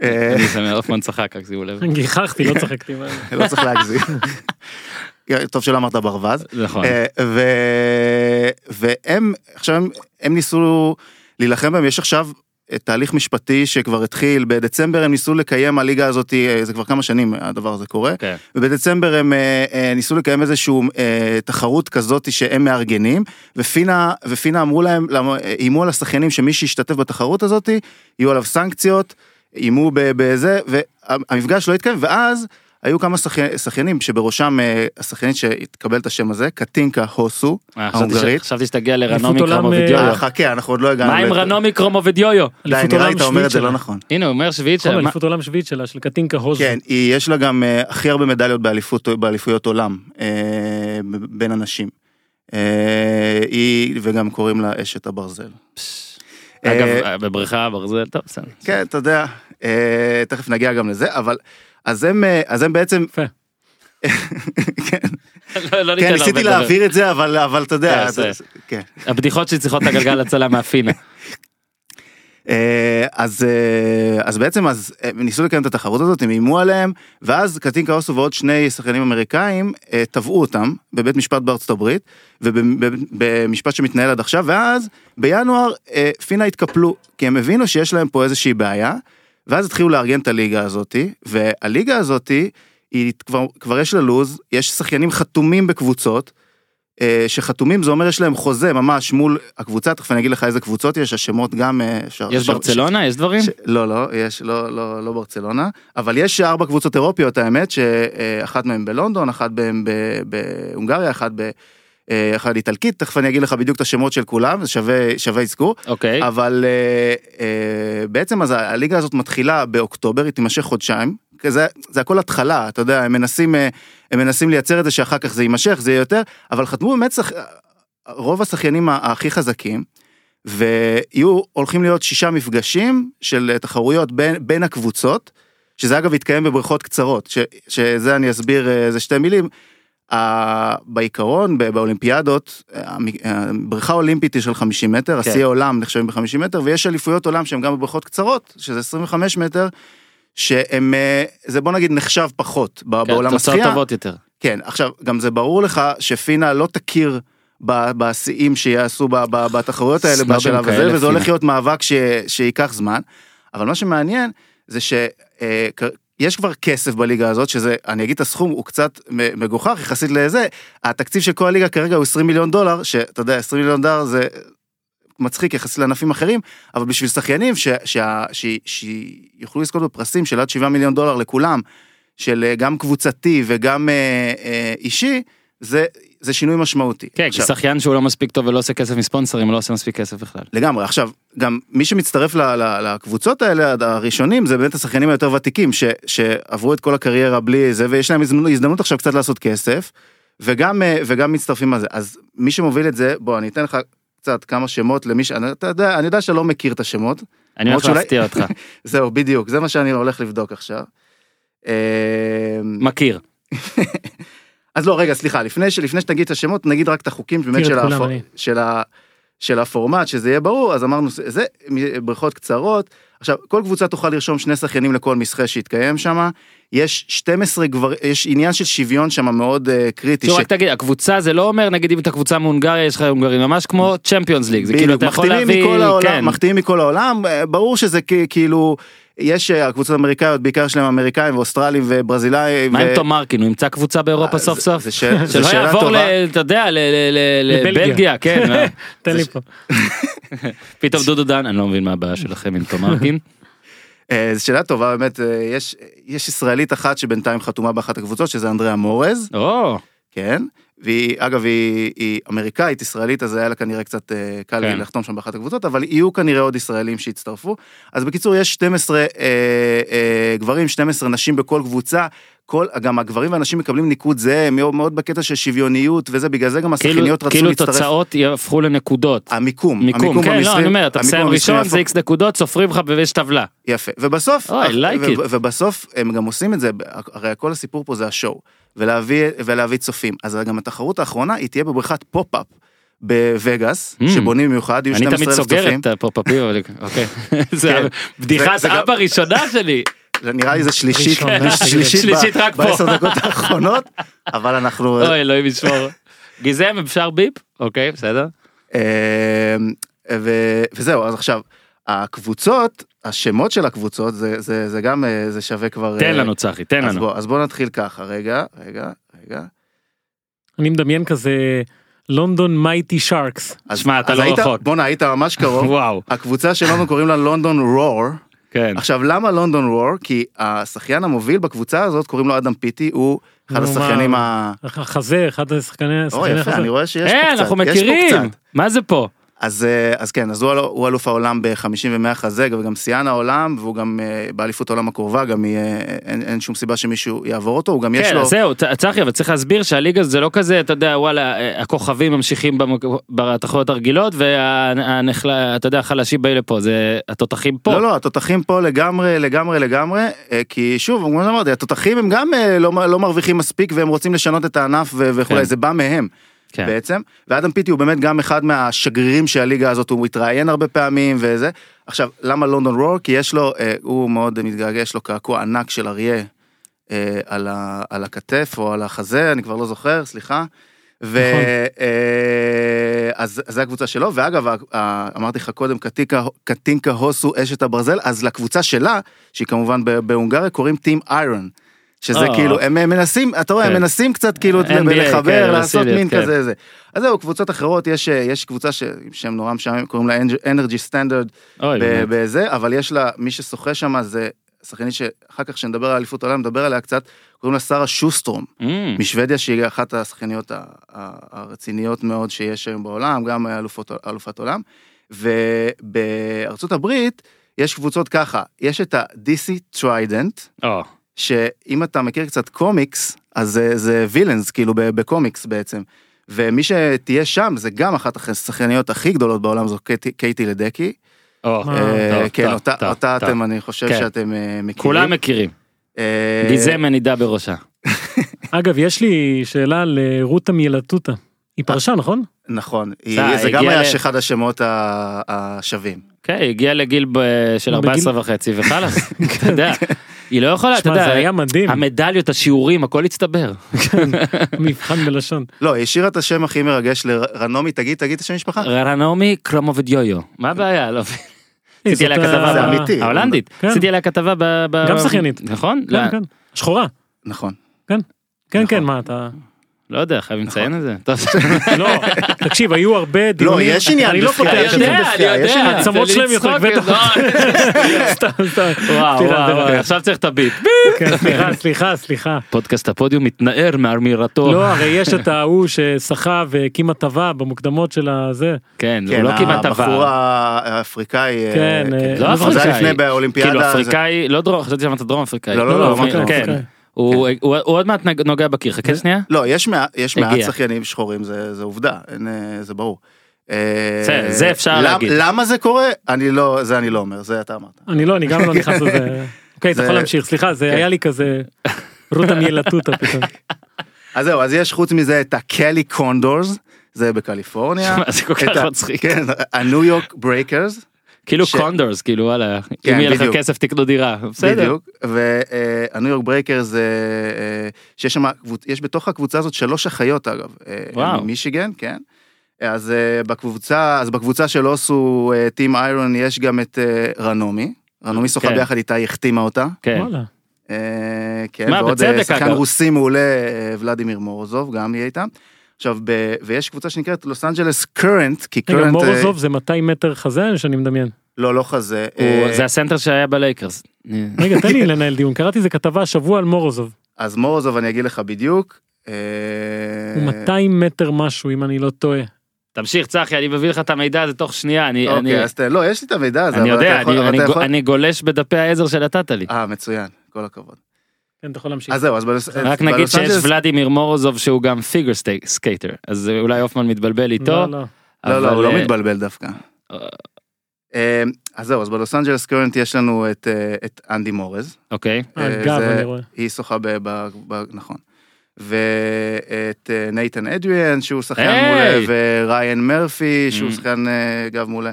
אה, אני שמח, הופמן צחק, רק שימו לב. גיחכתי, לא צחקתי. לא צריך להגזים. טוב שלא אמרת ברווז. נכון. אה, והם עכשיו הם, ניסו להילחם בהם יש עכשיו אה, תהליך משפטי שכבר התחיל בדצמבר הם ניסו לקיים הליגה הזאת אה, זה כבר כמה שנים הדבר הזה קורה כן. ובדצמבר הם אה, אה, ניסו לקיים איזשהו אה, תחרות כזאת שהם מארגנים ופינה ופינה אמרו להם איימו על השחיינים שמי שישתתף בתחרות הזאת יהיו עליו סנקציות איימו בזה והמפגש לא התקיים ואז. היו כמה שחי- שחיינים שבראשם אה, השחיינית שהתקבל את השם הזה קטינקה הוסו אה, ההונגרית. חשבתי שתגיע לרנומי קרומובידיויו. אה, חכה אנחנו עוד לא הגענו. מה עם רנומי קרומובידיויו? די אליפות נראה לי אתה אומר את זה לא שלה. נכון. הנה הוא אומר שביעית נכון, של... אליפות עולם שביעית שלה, של קטינקה הוזו. כן, יש לה גם הכי הרבה מדליות באליפויות עולם ב- בין הנשים. אה, היא וגם קוראים לה אשת הברזל. אגב, בבריכה ברזל, טוב בסדר. כן אתה יודע תכף נגיע גם לזה אבל אז הם אה, אז הם בעצם יפה. לא כן לא כן, ניסיתי. להעביר את זה אבל אבל אתה יודע כן, אתה- כן. הבדיחות שצריכות את הגלגל הצלה מהפינה. אה, אז אה, אז בעצם אז הם ניסו לקיים את התחרות הזאת הם איימו עליהם ואז קטינקה אוסו ועוד שני שחקנים אמריקאים אה, תבעו אותם בבית משפט בארצות הברית ובמשפט שמתנהל עד עכשיו ואז בינואר אה, פינה התקפלו כי הם הבינו שיש להם פה איזושהי בעיה ואז התחילו לארגן את הליגה הזאתי והליגה הזאתי היא כבר כבר יש לה לוז יש שחיינים חתומים בקבוצות. אה, שחתומים זה אומר יש להם חוזה ממש מול הקבוצה תכף אני אגיד לך איזה קבוצות יש השמות גם אה, אפשר יש ש- ברצלונה? יש דברים? ש... לא לא יש לא לא לא ברצלונה אבל יש ארבע קבוצות אירופיות האמת שאחת מהן בלונדון אחת מהן בהונגריה אחת ב... אה, אחת איטלקית תכף אני אגיד לך בדיוק את השמות של כולם זה שווה שווה אזכור אוקיי. אבל אה, אה, בעצם אז הליגה הזאת מתחילה באוקטובר היא תימשך חודשיים זה זה הכל התחלה אתה יודע הם מנסים אה, הם מנסים לייצר את זה שאחר כך זה יימשך זה יהיה יותר אבל חתמו באמת שח... רוב השחיינים הכי חזקים. ויהיו הולכים להיות שישה מפגשים של תחרויות בין, בין הקבוצות, שזה אגב יתקיים בבריכות קצרות, ש, שזה אני אסביר אה, איזה שתי מילים. בעיקרון באולימפיאדות המ- הבריכה האולימפית היא של 50 מטר, כן. השיא העולם נחשבים ב-50 מטר ויש אליפויות עולם שהן גם בבריכות קצרות שזה 25 מטר. שהם אה, זה בוא נגיד נחשב פחות כן, בעולם תוצאות השחייה. טובות יותר. כן, עכשיו, גם זה ברור לך שפינה לא תכיר בשיאים שיעשו בתחרויות האלה בשלב הזה, וזה הולך. להיות מאבק ש- שייקח זמן. אבל מה שמעניין זה שיש כבר כסף בליגה הזאת, שזה, אני אגיד את הסכום, הוא קצת מגוחך יחסית לזה, התקציב של כל הליגה כרגע הוא 20 מיליון דולר, שאתה יודע, 20 מיליון דולר זה מצחיק יחסית לענפים אחרים, אבל בשביל שחיינים שיוכלו לזכות בפרסים של עד 7 מיליון דולר לכולם, של אה, גם קבוצתי וגם אה, אה, אישי, זה, זה שינוי משמעותי. כן, כי עכשיו, שחיין שהוא לא מספיק טוב ולא עושה כסף מספונסרים, לא עושה מספיק כסף בכלל. לגמרי, עכשיו, גם מי שמצטרף ל, ל, לקבוצות האלה, הראשונים, זה באמת השחיינים היותר ותיקים, ש, שעברו את כל הקריירה בלי זה, ויש להם הזדמנות, הזדמנות עכשיו קצת לעשות כסף, וגם, אה, וגם מצטרפים על זה. אז מי שמוביל את זה, בוא, אני אתן לך קצת כמה שמות למי ש... אתה יודע, אני יודע שאתה לא מכיר את השמות, אני הולך שאולי- להפתיע אותך. זהו, בדיוק, זה מה שאני הולך לבדוק עכשיו. אה, מכיר. אז לא רגע סליחה לפני שלפני שתגיד את השמות נגיד רק את החוקים באמת של, אני. של, ה, של הפורמט שזה יהיה ברור אז אמרנו זה בריכות קצרות עכשיו כל קבוצה תוכל לרשום שני שחיינים לכל מסחה שיתקיים שם יש 12 כבר יש עניין של שוויון שם מאוד uh, קריטי. תראו, ש- רק תגיד, הקבוצה זה לא אומר, נגיד אם אתה קבוצה מהונגריה, יש לך הונגרים, ממש כמו צ'מפיונס ליג, זה כאילו אתה יכול מחתימים להביא, מכל העולם, כן, מחתימים מכל העולם, אה, ברור שזה כאילו, יש אה, הקבוצות האמריקאיות, בעיקר שלהם אמריקאים ואוסטרלים וברזילאים. מה עם תום מרקין, הוא ימצא קבוצה באירופה אה, סוף זה- סוף? זה ש- זה שלא יעבור. אתה יודע, לבלגיה. כן. מה? תן לי פה. פתאום דודו דן, אני לא מבין מה הבעיה שלכם עם תום מרקין. אה, זו שאלה טובה באמת, אה, יש, יש ישראלית אחת שבינתיים חתומה באחת הקבוצות, שזה אנדריאה מורז, כן, והיא, אגב, היא, היא אמריקאית, ישראלית, אז היה לה כנראה קצת אה, קל כן. לחתום שם באחת הקבוצות, אבל יהיו כנראה עוד ישראלים שיצטרפו. אז בקיצור, יש 12 אה, אה, גברים, 12 נשים בכל קבוצה. כל, גם הגברים והנשים מקבלים ניקוד זהה, מאוד, מאוד בקטע של שוויוניות וזה, בגלל זה גם כאילו השחקניות רצו כאילו להצטרף. תוצאות יהפכו לנקודות. המיקום, מיקום, כן, לא, המצרי- אני אומר, אתה מסיים המיקום ראשון, זה איקס נקודות, סופרים לך ויש טבלה. יפה, ובסוף, Oh, like ובסוף הם גם עושים את זה, הרי כל הסיפור פה זה ה show, ולהביא, ולהביא צופים. אז גם התחרות האחרונה היא תהיה בבריכת pop-up בווגאס, Mm. שבונים במיוחד, יהיו אני תמיד 12,000 סוגר צופים. את הפופ-אפים, אבל- אוקיי. זה כן. בדיחת אבא ראשונה שלי. זה נראה לי זה שלישית, שלישית, רק פה. בעשר דקות האחרונות, אבל אנחנו, אוי, אלוהים ישמור. גיזם אפשר ביפ? אוקיי, בסדר. אה, וזהו, אז עכשיו, הקבוצות, השמות של הקבוצות, זה, זה, זה גם, אה, זה שווה כבר... תן אה, לנו צחי, תן אז לנו. בוא, אז בוא נתחיל ככה, רגע, רגע, רגע. אני מדמיין כזה לונדון מייטי שרקס. שמע, אתה לא היית, רחוק. בואנה, היית ממש קרוב. וואו, הקבוצה שלנו קוראים לה לונדון רור. כן. עכשיו, למה לונדון רור? כי השחיין המוביל בקבוצה הזאת, קוראים לו אדם פיטי, הוא אחד מה? ה... החזה, אחד השחקני או, השחקני יפה. אני רואה שיש פה אין, קצת. אנחנו יש פה מכירים. מה זה פה? אז, אה, אז כן, אז הוא, הוא אלוף העולם ב-50 ו-100 חזה, וגם שיאן העולם, והוא גם אה, באליפות העולם הקרובה, גם יהיה, אין, אין שום סיבה שמישהו יעבור אותו, הוא גם יש כן, לו... אז זהו, צחי, אבל צריך להסביר שהליגה זה לא כזה, אתה יודע, וואלה, אה, הכוכבים ממשיכים בתחרויות הרגילות, והנחלה, אתה יודע, החלשים באים לפה, זה התותחים פה. לא, לא, התותחים פה לגמרי, לגמרי, לגמרי, כי שוב, כמו שאמרתי, התותחים הם גם לא, לא מרוויחים מספיק והם רוצים לשנות את הענף וכולי, כן. זה בא מהם. כן. בעצם, ואדם פיטי הוא באמת גם אחד מהשגרירים של הליגה הזאת, הוא מתראיין הרבה פעמים וזה. עכשיו, למה לונדון רור? כי יש לו, אה, הוא מאוד מתגעגע, יש לו קעקוע ענק של אריה אה, על, ה, על הכתף או על החזה, אני כבר לא זוכר, סליחה. ו... נכון. אה, אז זה הקבוצה שלו, ואגב, אמרתי לך קודם, קטינקה, קטינקה הוסו אשת הברזל, אז לקבוצה שלה, שהיא כמובן בהונגריה, קוראים טים איירון. שזה אה. כאילו, הם מנסים, אתה רואה, הם כן. מנסים קצת כאילו NBA, כן, לחבר, לעשות אגרסיביות, מין כן. כזה זה. אז זהו, קבוצות אחרות, יש, יש קבוצה ש- שם נורא משעמם, קוראים לה אוי, באמת. בזה, אבל יש לה, מי ששוחה שם זה שחקנית שאחר כך כשנדבר על אליפות העולם, נדבר עליה קצת, קוראים לה שרה שוסטרום, Mm, משוודיה שהיא אחת השחקניות הרציניות מאוד שיש היום בעולם, גם אלופות, אלופת עולם. ובארצות הברית יש קבוצות ככה, יש את ה-DC Trident, או, שאם אתה מכיר קצת קומיקס, אז זה, זה וילאנס, כאילו ב- בקומיקס בעצם. ומי שתהיה שם זה גם אחת השחקניות הכי גדולות בעולם, זו קייטי, קייטי לדקי. אה, כן, אותה. אתם, אני חושב כן. שאתם אה, מכירים. כולם מכירים. אה, גיזם מנידה בראשה. אגב, יש לי שאלה לרותה מיילטוטה. היא פרשה, נכון? נכון, זה גם היה אחד השמות השווים. כן, היא הגיעה לגיל ב- של מה, בגיל- 14 וחצי וחלאס, אתה יודע. היא לא יכולה, אתה יודע, זה היה מדהים. המדליות, השיעורים, הכל הצטבר. מבחן בלשון. לא, היא השאירה את השם הכי מרגש לרנומי, תגיד, תגיד את השם משפחה. רנומי קרמובדיויו. מה הבעיה? לא. אה, עשיתי עליה כתבה, זה אמיתי. ההולנדית. כן. עשיתי עליה כתבה ב... גם שחיינית. נכון? כן, כן. שחורה. נכון. כן, כן. כן, מה אתה... לא יודע, חייבים לציין את זה. לא, תקשיב, היו הרבה דיונים. יש עניין אני לא פותח יש. עניין בבחירה, יש עניין. העצמות שלהם יותר כבדות. סתם, סתם. וואו. עכשיו צריך את הביט. כן, סליחה, סליחה, סליחה. פודקאסט הפודיום מתנער מאמירתו. לא, הרי יש את ההוא ששחה והקים הטבה במוקדמות של הזה. כן, הוא כן, לא כמעט הבחור עבר. האפריקאי. אה, כן, אה, לא לא זה היה אפריקאי. לפני באולימפיאדה. כאילו אפריקאי, לא דרום, חשבתי שאמרת דרום אפריקאי. לא, לא, לא, כן. הוא עוד מעט נוגע בקיר, חכה שנייה. לא, יש מעט- יש מעט. שחיינים שחורים, זה זה עובדה, אין, אה, זה ברור. אה, זה- זה אפשר להגיד. למה זה קורה? אני לא, זה אני לא אומר, זה אתה אמרת. אני לא, אני גם לא נכנס לזה. אוקיי, אתה זה- יכול להמשיך, סליחה, זה כן. היה לי כזה רותה מיילוטיטה פתאום. אז זהו, אז יש חוץ מזה את הקלי קונדורס, זה בקליפורניה. זה כל כך מצחיק. כן, הניו יורק ברייקרס. כאילו ש- קונדורס, כאילו וואלה, כן, אם יהיה לך. כסף תקנו דירה. בסדר. בדיוק, והניו יורק ברייקרס, אה, אה, שיש שם, יש בתוך הקבוצה הזאת שלוש אחיות אגב, אה, וואו. מישיגן, כן. אז אה, בקבוצה, אז בקבוצה של אוסו, טים איירון, יש גם את רנומי, רנו מיסוחה כן. ביחד איתה, היא החתימה אותה. כן. וואלה. כן, ועוד שחקן. רוסי מעולה, ולדימיר מורוזוב, גם יהיה איתם. עכשיו, ב- ויש קבוצה שנקראת לוס אנג'לס קרנט, כי רגע, קרנט... מורוזוב זה 200 מטר חזה שאני מדמיין. לא, לא חזה. אה, זה הסנטר שהיה בלייקרס. רגע, תן לי לנהל דיון, קראתי איזה כתבה השבוע על מורוזוב. אז מורוזוב, אני אגיד לך בדיוק. אה, הוא 200 מטר משהו, אם אני לא טועה. תמשיך צחי, אני מביא לך את המידע הזה תוך שנייה, אני, אני, אוקיי, אז ת- לא, יש לי את המידע הזה, אני יודע, יכול- אני, אני, יכול- אני גולש בדפי העזר שנתת לי. אה, מצוין, כל הכבוד. כן, אתה יכול להמשיך. אז זהו, אז בלוס רק נגיד שיש ולדימיר מורוזוב שהוא גם פיגר סקייטר, אז אולי הופמן מתבלבל איתו. לא, לא. לא, לא, אבל, הוא לא אה, מתבלבל דווקא. אה, אה, אז זהו, אז בלוס אנג'לס קרנט יש לנו את, אה, את אנדי מורז. אוקיי. גב, זה- אני רואה. היא שוחה ב... ב, ב נכון. ואת נייתן אדריאן שהוא שחקן היי! מעולה, וריין מרפי שהוא Mm. שחקן גב מעולה.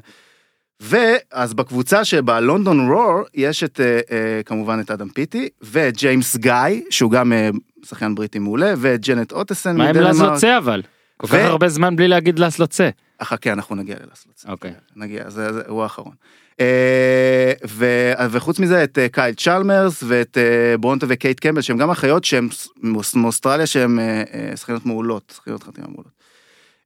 ואז בקבוצה שבלונדון רור יש את אה, אה, כמובן את אדם פיטי ג'יימס גיא שהוא גם אה, שחקן בריטי מעולה וג'נט אוטסן מה עם לסלוצה אבל? כל כך הרבה זמן בלי להגיד לסלוצה. חכה אנחנו נגיע ללסלוצה. אוקיי. נגיע זה, הוא האחרון. ו, וחוץ מזה את קייל צ'למרס ואת ברונטה וקייט קמבל שהם גם אחיות שהם מאוסטרליה שהם אה, שחקניות מעולות, שחקניות חתירה מעולות.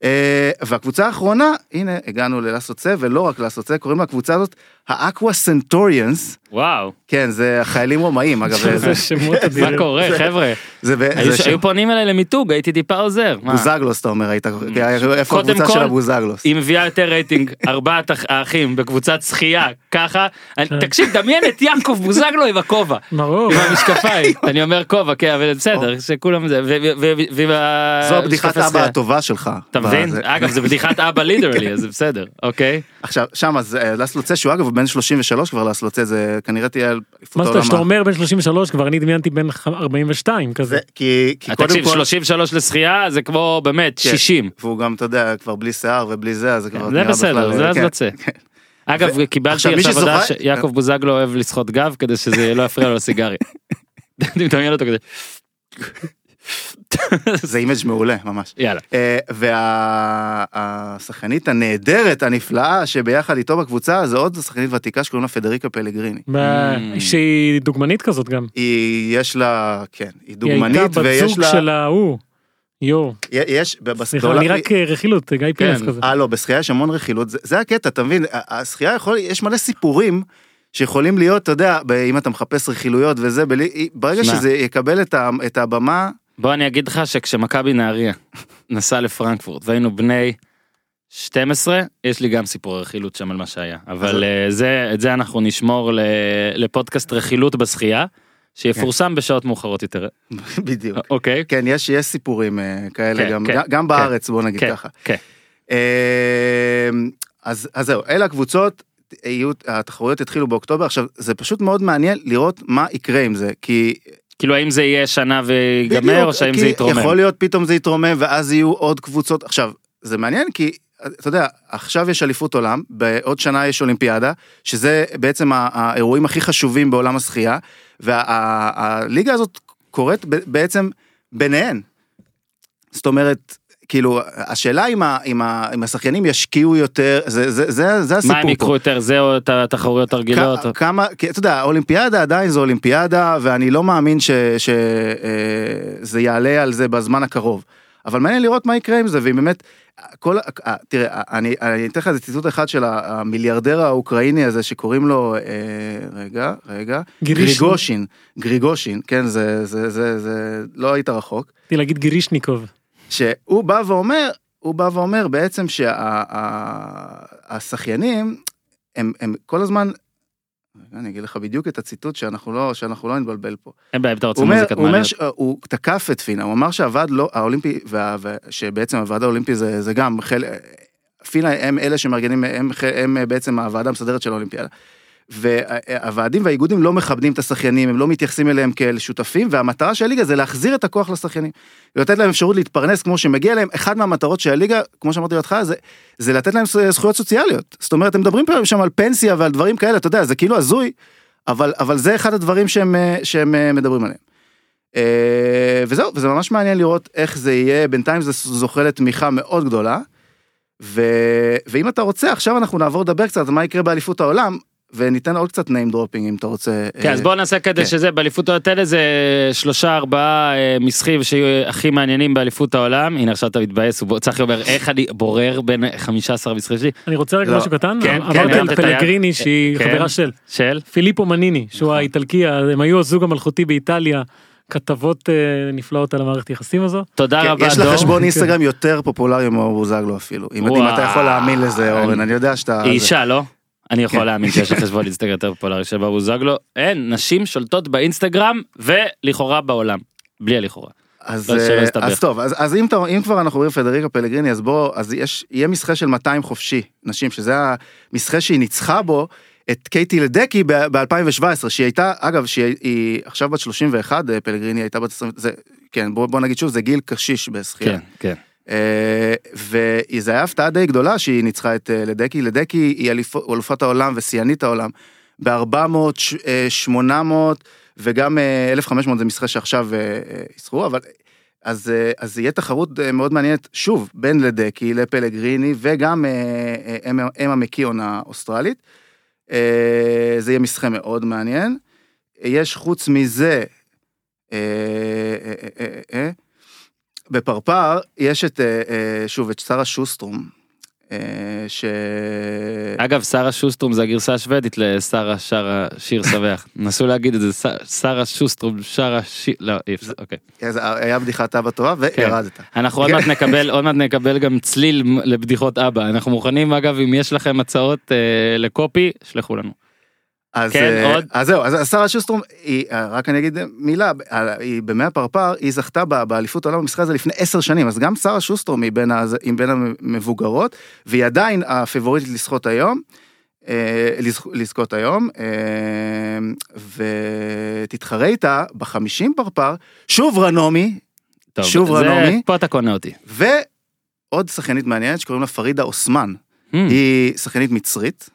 אה, והקבוצה האחרונה, הנה הגענו ללסוצה ולא רק לסוצה, קוראים לקבוצה הזאת האקווה סנטוריאנס, וואו, כן זה חיילים רומאים אגב, זה, שמות מה אדירים. קורה חבר'ה? היו- פונים אליי למיתוג, הייתי טיפה עוזר. מה? בוזגלוס אתה אומר, היית, איפה הקבוצה של הבוזגלוס? היא מביאה יותר רייטינג, ארבעת האח- האחים בקבוצת שחייה, ככה. אני- תקשיב, דמיין את יעקב בוזגלו עם הכובע. ברור. עם המשקפיים, אני אומר כובע, כן, אבל בסדר, שכולם זה, ו- ו- ו- ועם ה... זו משקפי אבא. הטובה שלך. אתה מבין? אגב, זה בדיחת אבא ליטרלי, אז זה בסדר, אוקיי? עכשיו, שם אז אה, לסלוצה שהוא אגב בן 33 כבר לסלוצה זה כנראה תהיה אליפות מה העולם. זאת שאתה אומר בן 33 כבר אני דמיינתי בן 42 כזה. זה כי, כי קודם תקשיב, כל, 33 לשחייה זה כמו באמת כן. 60. והוא גם אתה יודע כבר בלי שיער ובלי זה אז זה כבר זה נראה בסדר, בכלל, זה אז כן. יוצא. אגב, ו- קיבלתי עכשיו, שזוכר- שיעקב בוזגלו אוהב לשחות גב כדי שזה לא יפריע לו לסיגריה. אני מדמיין אותו כזה. זה image מעולה ממש. יאללה. והשחקנית הנהדרת הנפלאה שביחד איתו בקבוצה זה עוד שחקנית ותיקה שקוראים לה פדריקה פלגריני. ב- Mm. שהיא דוגמנית כזאת גם. היא יש לה כן היא היא דוגמנית הייתה בת ויש זוג לה של ההוא. יואו. יש סליחה בעולם- אני רק אה, רכילות גיא פינס כן. כזה. אה לא, בשחייה יש המון רכילות, זה, הקטע, אתה מבין? השחייה יכול, יש מלא סיפורים שיכולים להיות, אתה יודע, אם אתה מחפש רכילויות וזה, בלי, ברגע. שזה יקבל את, ה, את הבמה, בוא אני אגיד לך שכשמכבי נהריה נסע לפרנקפורט והיינו בני 12 יש לי גם סיפור רכילות שם על מה שהיה. אבל אה, זה את זה אנחנו נשמור ל- לפודקאסט רכילות בשחייה שיפורסם בשעות מאוחרות יותר. בדיוק. אוקיי. כן, יש, יש סיפורים אה, כאלה כן, גם, כן, גם, גם בארץ, בוא נגיד כן ככה. כן. אה, אז, אז זהו, אלה הקבוצות, יהיו, התחרויות יתחילו באוקטובר, עכשיו, זה פשוט מאוד מעניין לראות מה יקרה עם זה, כי כאילו האם זה יהיה שנה ויגמר או שהאם זה יתרומם. יכול להיות פתאום זה יתרומם ואז יהיו עוד קבוצות. עכשיו, זה מעניין כי, אתה יודע, עכשיו יש אליפות עולם, בעוד שנה יש אולימפיאדה, שזה בעצם האירועים הכי חשובים בעולם השחייה, והליגה הזאת קורית בעצם ביניהן. זאת אומרת, כאילו, השאלה אם, ה, אם, ה, אם השחקנים ישקיעו יותר, זה, זה, זה, זה הסיפור מה הם פה. יקחו יותר זה או את התחרויות הרגילות. כ- כמה, כי אתה יודע, האולימפיאדה עדיין זו אולימפיאדה, ואני לא מאמין שזה יעלה על זה בזמן הקרוב. אבל מעניין לראות מה יקרה עם זה, ואם באמת, כל, אה, תראה, אני, אני אתן לך איזה ציטוט אחד של המיליארדר האוקראיני הזה שקוראים לו, אה, רגע, רגע, גירישין. גריגושין, גריגושין, כן, זה, זה, זה, זה, לא היית רחוק. רציתי להגיד גירישניקוב. שהוא בא ואומר, הוא בא ואומר בעצם שהשחיינים הם, הם כל הזמן, אני אגיד לך בדיוק את הציטוט שאנחנו לא, שאנחנו לא נתבלבל פה. אין בעיה אם אתה רוצה מוזיקת מעליות. ש, הוא תקף את פינה, הוא אמר שהוועד לא, האולימפי, וה, שבעצם הוועד האולימפי זה, זה גם חלק, פינה הם אלה שמארגנים, הם, הם, הם בעצם הוועדה המסדרת של האולימפיאדה. והוועדים והאיגודים לא מכבדים את השחיינים, הם לא מתייחסים אליהם כאל שותפים, והמטרה של הליגה זה להחזיר את הכוח לשחיינים. לתת להם אפשרות להתפרנס כמו שמגיע להם, אחד מהמטרות של הליגה, כמו שאמרתי בהתחלה, זה, זה לתת להם זכויות סוציאליות. זאת אומרת, הם מדברים פה שם על פנסיה ועל דברים כאלה, אתה יודע, זה כאילו הזוי, אבל, אבל זה אחד הדברים שהם, אה, שהם אה, מדברים עליהם. אה, וזהו, וזה ממש מעניין לראות איך זה יהיה, בינתיים זה זוכה לתמיכה מאוד גדולה. ו... ואם אתה רוצה, עכשיו אנחנו נעבור לדבר קצת מה יקרה באליפות העולם, וניתן עוד קצת name dropping אם אתה רוצה. כן, אז אה, בואו נעשה כדי כן. שזה, באליפות העולות האלה זה שלושה ארבעה אה, משחקים שיהיו הכי מעניינים באליפות העולם. הנה עכשיו אתה מתבאס, הוא- צחי אומר איך אני בורר בין 15 משחקים שלי. אני רוצה רגע לא. משהו קטן, כן, כן, אמרת. פלגריני שהיא כן. חברה של של? פיליפו מניני שהוא נכון. האיטלקי הם היו הזוג המלכותי באיטליה כתבות אה, נפלאות על המערכת יחסים הזו. תודה כן, רבה יש דור. לך חשבון אינסטגרם יותר פופולרי מבוזגלו אפילו. אם אתה יכול להאמין לזה. אורן, אני יודע שאתה... היא אישה לא? אני יכול כן. להאמין שיש לך חשבון אינסטגרם יותר פופולרי של בבוזגלו. אין, נשים שולטות באינסטגרם ולכאורה בעולם. בלי הלכאורה. אז, שלא אה. אז טוב, אז, אז אם, אם כבר אנחנו רואים פדריקה פלגריני, אז בוא, אז יש, יהיה מסחה של 200 חופשי, נשים, שזה המסחה שהיא ניצחה בו את קייטי לדקי ב-2017, שהיא הייתה, אגב, שהיא היא עכשיו בת 31, אה, פלגריני הייתה בת 20, זה, כן, בוא, בוא נגיד שוב, זה גיל קשיש בשחייה. כן, כן. אה, וזה היה הפתעה די גדולה שהיא ניצחה את אה, לדקי, לדקי היא אלופת העולם ושיאנית העולם ב-400, 800 וגם אה, 1500 זה מסחה שעכשיו אה, אה, יסחרו, אבל אז, אה, אז יהיה תחרות אה, מאוד מעניינת שוב בין לדקי לפלגריני וגם אה, אה, אמה- מקיון האוסטרלית. אה, זה יהיה מסחה מאוד מעניין. יש חוץ מזה, אה, אה, אה, אה, אה, בפרפר יש את, אה, אה, שוב, את שרה שוסטרום, אה, ש... אגב, שרה שוסטרום זה הגרסה השוודית לשרה שרה שיר שמח. נסו להגיד את זה, שרה שוסטרום שרה שיר, לא, אי אפשר, אוקיי. היה בדיחת אבא טובה כן. וירדת. אנחנו עוד מעט נקבל, עוד מעט נקבל גם צליל לבדיחות אבא. אנחנו מוכנים, אגב, אם יש לכם הצעות לקופי, שלחו לנו. אז, כן, אה, עוד? אז זהו, אז שרה שוסטרום, היא, אה, רק אני אגיד מילה, אה, היא במאה הפרפר, היא זכתה באליפות העולם במשחק הזה לפני עשר שנים, אז גם שרה שוסטרום היא בין, הז- היא בין המבוגרות, והיא עדיין הפבוריטית לזכות היום, לזכ- לזכות היום, ותתחרה איתה בחמישים פרפר, שוב רנומי, טוב, שוב זה- רנומי. פה אתה קונה אותי. ועוד שחקנית מעניינת שקוראים לה פרידה אוסמן. Hmm, היא שחקנית מצרית,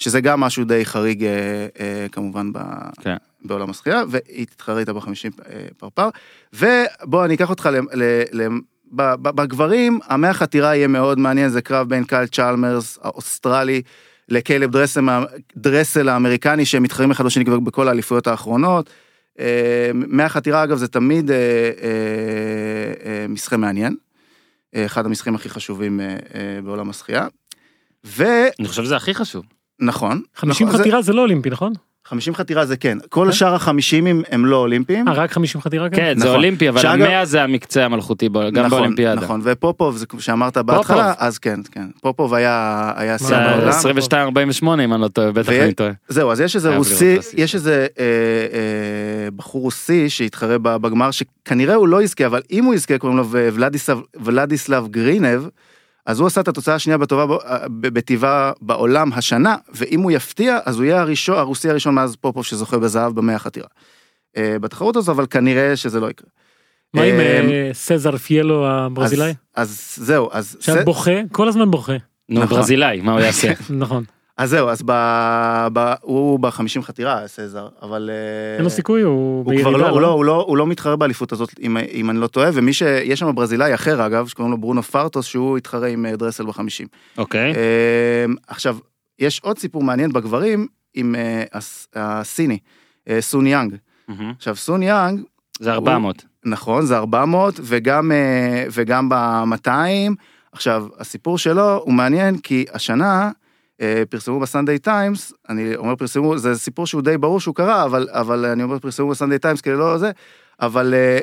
שזה גם משהו די חריג אה, אה, כמובן ב... כן. בעולם השחייה, והיא תתחרה איתה בחמישים אה, פרפר. ובוא אני אקח אותך ל... ל, ל בגברים, המאה חתירה יהיה מאוד מעניין, זה קרב בין קייל צ'למרס האוסטרלי לקלב דרסל, דרסל האמריקני, שהם מתחרים אחד בשני כבר בכל האליפויות האחרונות. אה, מאה חתירה אגב זה תמיד אה, אה, אה, משחה מעניין. אחד המשחקים הכי חשובים אה, אה, בעולם השחייה. אני חושב שזה הכי חשוב. ונכון. 50 נכון, זה- חתירה זה לא אולימפי נכון? 50 חתירה זה כן. כל השאר החמישים הם לא אולימפיים. אה רק 50 חתירה כן, זה נכון. אולימפי, אבל שאגב- המאה זה המקצה המלכותי, בו- גם נכון, באולימפיאדה. נכון, ופופוב, זה כמו שאמרת בהתחלה, אז כן, כן. פופוב היה היה זה שיאן בעולם. 22-48 אם אני לא טועה, בטח ו- אני טועה. זהו, אז יש איזה רוסי. יש איזה אה, אה, בחור רוסי שהתחרה בגמר, שכנראה הוא לא יזכה, אבל אם הוא יזכה, קוראים לו ולדיסלב גרינב, אז הוא עשה את התוצאה השנייה בטובה ב- בטבעה בעולם השנה, ואם הוא יפתיע, אז הוא יהיה הראשון, הרוסי הראשון מאז פופוב שזוכה בזהב במאה החתירה. אה, בתחרות הזו, אבל כנראה שזה לא יקרה. מה עם אה, אה, סזר פיאלו הברזילאי? אז, זהו, אז, שהיה זה- בוכה כל הזמן בוכה נו, נכון. ברזילאי, מה הוא יעשה? נכון אז זהו, אז ב, ב, הוא בחמישים חתירה, סזר, אבל... אה, אין לו סיכוי הוא הוא כבר בירידה לא, הוא לא, הוא לא, הוא לא מתחרה באליפות הזאת, אם, אם אני לא טועה, ומי ש... יש שם ברזילאי אחר אגב, שקוראים לו ברונו פרטוס, שהוא התחרה עם אה, דרסל בחמישים. אוקיי. אה, עכשיו, יש עוד סיפור מעניין בגברים עם אה, הס- הסיני, אה, סון יאנג. מהמם. עכשיו, סון יאנג, זה 400. נכון, זה 400, וגם, אה, וגם ב-200. עכשיו, הסיפור שלו הוא מעניין, כי השנה פרסמו בסנדיי טיימס, אני אומר פרסמו, זה סיפור שהוא די ברור שהוא קרה, אבל, אבל אני אומר פרסמו בסנדיי טיימס, כאילו לא זה, אבל אה,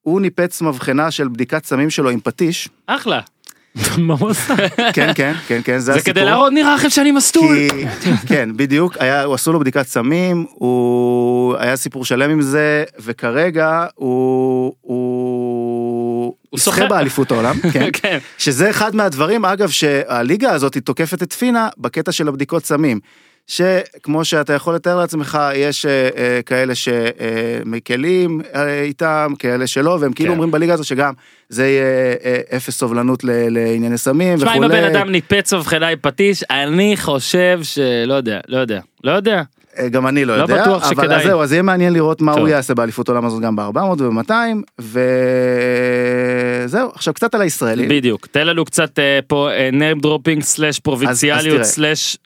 הוא ניפץ מבחנה של בדיקת סמים שלו עם פטיש, אחלה. מה הוא עשה? כן, כן, כן, כן, זה זה הסיפור. כדי להראות נראה לכם שאני מסטול. כי, כן, בדיוק, היה, הוא עשו לו בדיקת סמים, הוא, היה סיפור שלם עם זה, וכרגע הוא, הוא, הוא שוחה. באליפות העולם, כן, כן. שזה אחד מהדברים, אגב, שהליגה הזאת תוקפת את פינה בקטע של הבדיקות סמים. שכמו שאתה יכול לתאר לעצמך, יש אה, אה, כאלה שמקלים אה, איתם, כאלה שלא, והם כאילו כן. אומרים בליגה הזאת שגם זה יהיה אה, אפס סובלנות ל- לענייני סמים תשמע, וכולי. אם הבן אדם ניפץ מבחנה עם פטיש, אני חושב שלא יודע, לא יודע, לא יודע. אה, גם אני לא לא יודע, בטוח אבל שכדאי. אז זהו, אז יהיה מעניין לראות מה טוב. הוא יעשה באליפות העולם הזאת גם ב-400 וב-200, וזהו, עכשיו קצת על הישראלים. בדיוק. תן לנו קצת אה, פה name dropping סלאש פרובינציאליות. סלאש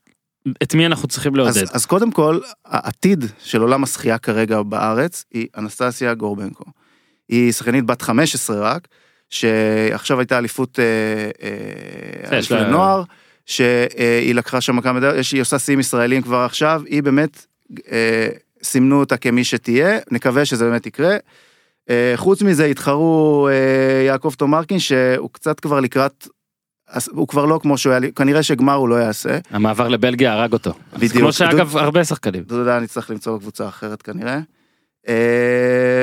את מי אנחנו צריכים לעודד? אז, אז קודם כל, העתיד של עולם השחייה כרגע בארץ היא אנסטסיה גורבנקו. היא שחקנית בת 15 רק, שעכשיו הייתה אליפות לה- אליפות לנוער, שהיא לקחה שם כמה יש- היא עושה שיאים ישראלים כבר עכשיו, היא באמת, אה, סימנו אותה כמי שתהיה, נקווה שזה באמת יקרה. אה, חוץ מזה התחרו אה, יעקב תומרקין שהוא קצת כבר לקראת, הוא כבר לא כמו שהוא היה, כנראה שגמר הוא לא יעשה. המעבר לבלגיה הרג אותו. בדיוק. כמו שאגב הרבה שחקנים. דודו דן נצטרך למצוא בקבוצה אחרת כנראה. אה,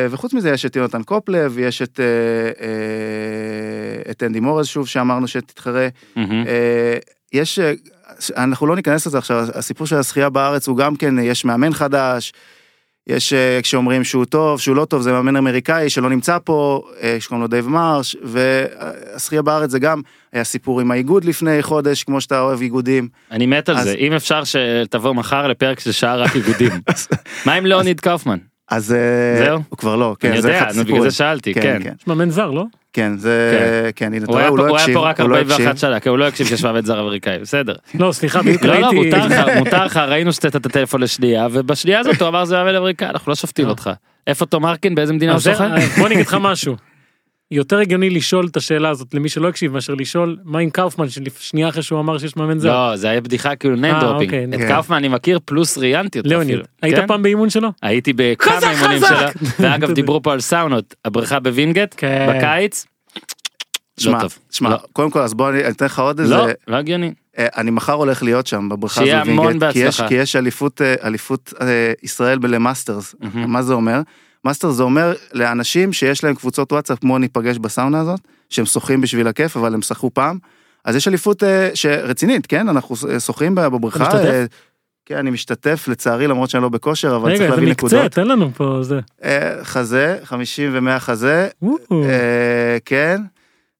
וחוץ מזה יש את יונתן קופלב, יש את, אה, אה, את אנדי מורז שוב שאמרנו שתתחרה. יש, אה, אנחנו לא ניכנס לזה עכשיו, הסיפור של השחייה בארץ הוא גם כן, יש מאמן חדש, יש אה, כשאומרים שהוא טוב, שהוא לא טוב, זה מאמן אמריקאי שלא נמצא פה, אה, שקוראים לו דייב מרש, והשחייה בארץ זה גם, היה סיפור עם האיגוד לפני חודש, כמו שאתה אוהב איגודים. אני מת על אז- זה, אם אפשר שתבוא מחר לפרק של שעה רק איגודים. מה עם ליאוניד קאופמן? אז אה, זהו? הוא כבר לא, כן, אני זה יודע. בגלל זה שאלתי, כן. כן, יש מאמן זר, לא? כן, זה, כן, הנה, הוא רואה, היה הוא לא הוא היה הקשיב, פה רק הוא לא 41 הקשיב. שנה, כי הוא לא הקשיב שיש מאמן זר אמריקאי, בסדר. לא, סליחה, בדיוק לא, לא, ראיתי... מותר לך, מותר לך, ראינו שתת את הטלפון לשנייה, ובשנייה הזאת הוא אמר זה מאמן אמריקאי, אנחנו לא שופטים לא. אותך. איפה תום ארקין, באיזה מדינה הוא שוחק? בוא אני אגיד לך משהו. יותר הגיוני לשאול את השאלה הזאת למי שלא הקשיב מאשר לשאול מה עם קאופמן שנייה אחרי שהוא אמר שיש מאמן זר. לא, זה היה בדיחה כאילו name אה, dropping. אוקיי, את כן. קאופמן אני מכיר פלוס ראיינתי אותו ליאוניד, אפילו. היית כן? פעם באימון שלו? הייתי בכמה אימונים חזק! שלו, ואגב דיברו פה על סאונות, הבריכה בווינגייט, כן. בקיץ. לא שמע, טוב. שמע, לא. קודם כל, אז בוא אני אתן לך עוד איזה, לא, לא הגיוני. אה, אני מחר הולך להיות שם בבריכה שיהיה הזו המון וינגייט, כי יש- בהצלחה. כי יש אליפות, אה, אליפות ישראל למאסטרס. מה זה אומר? מאסטרס זה אומר לאנשים שיש להם קבוצות וואטסאפ כמו ניפגש בסאונה הזאת, שהם שוחים בשביל הכיף אבל הם שחו פעם, אז יש אליפות אה, שרצינית, כן? אנחנו שוחים בבריכה. משתתף? אה, כן, אני משתתף לצערי למרות שאני לא בכושר, אבל רגע, צריך איזה להביא מקצה, נקודות. תן לנו פה זה. אה, חזה, 50 ו-100 חזה, כן,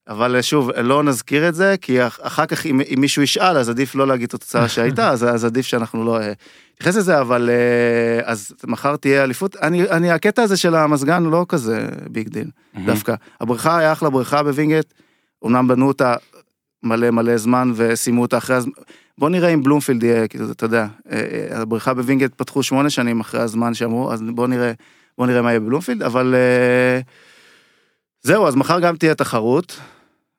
אבל שוב, לא נזכיר את זה, כי אח- אחר כך אם, אם מישהו ישאל, אז עדיף לא להגיד את התוצאה שהייתה, אז, אז עדיף שאנחנו לא נתייחס לזה, אבל אה, אז מחר תהיה אליפות. אני, אני, הקטע הזה של המזגן לא כזה big deal, דווקא. הבריכה היה אחלה בריכה בווינגייט, אמנם בנו אותה מלא מלא זמן וסיימו אותה אחרי הזמן. בוא נראה אם בלומפילד יהיה, כאילו, אתה יודע, אה, אה, הבריכה בווינגייט פתחו שמונה שנים אחרי הזמן שאמרו, אז בוא נראה, בוא נראה מה יהיה בבלומפילד, אבל זהו, אז מחר גם תהיה תחרות,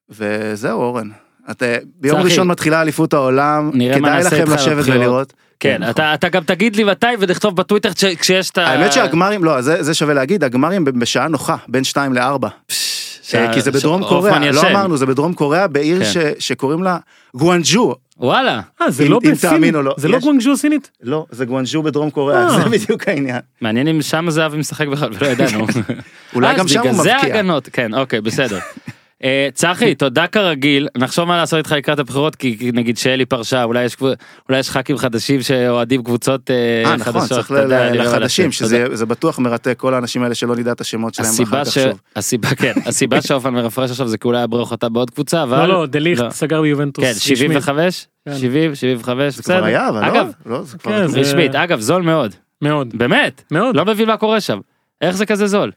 וזהו, אורן. את, אה, ביום צחי, ראשון מתחילה אליפות העולם, כדאי לכם לשבת. ולראות. כן, נכון. אתה אתה גם תגיד לי מתי ונכתוב בטוויטר כש- כשיש את ה... האמת שהגמרים, לא, זה, זה שווה להגיד, הגמרים בשעה נוחה, בין 2 ל-4. שה- כי זה בדרום שהופמן קוריאה, לא ישן. אמרנו, זה בדרום קוריאה, בעיר כן. ש, שקוראים לה גואנג'ו. וואלה, אה, זה אם- לא אם בסין? תאמין או לא. זה לא יש- גואנג'ו סינית? לא, זה גואנג'ו בדרום קוריאה, אה. זה בדיוק העניין. מעניין אם שם זהבי משחק בכלל ולא ידענו. אולי גם שם הוא בגלל זה מבקיע. ההגנות, כן, אוקיי, בסדר. אה, צחי, תודה כרגיל, נחשוב מה לעשות איתך לקראת הבחירות, כי נגיד שלי פרשה, אולי יש אולי יש ח"כים חדשים שאוהדים קבוצות אה, אה, נכון, חדשות. צריך אתה יודע, ל- נראה מה לחדשים. שזה זה בטוח מרתק, כל האנשים האלה שלא נדע את השמות שלהם הסיבה ש... הסיבה, כן, הסיבה שאופן מרפרש עכשיו זה כי אולי יברך אותה בעוד קבוצה, אבל... לא, לא, דליכט לא. סגר ביובנטוס. כן, רשמית. 75? כן. 70, 75, זה כבר בסדר. היה, אבל אגב, לא, לא, זה כבר... כן, זה- רשמית, אגב, זול מאוד. מאוד, באמת. מאוד. לא מבין מה קורה שם. איך זה כזה זול?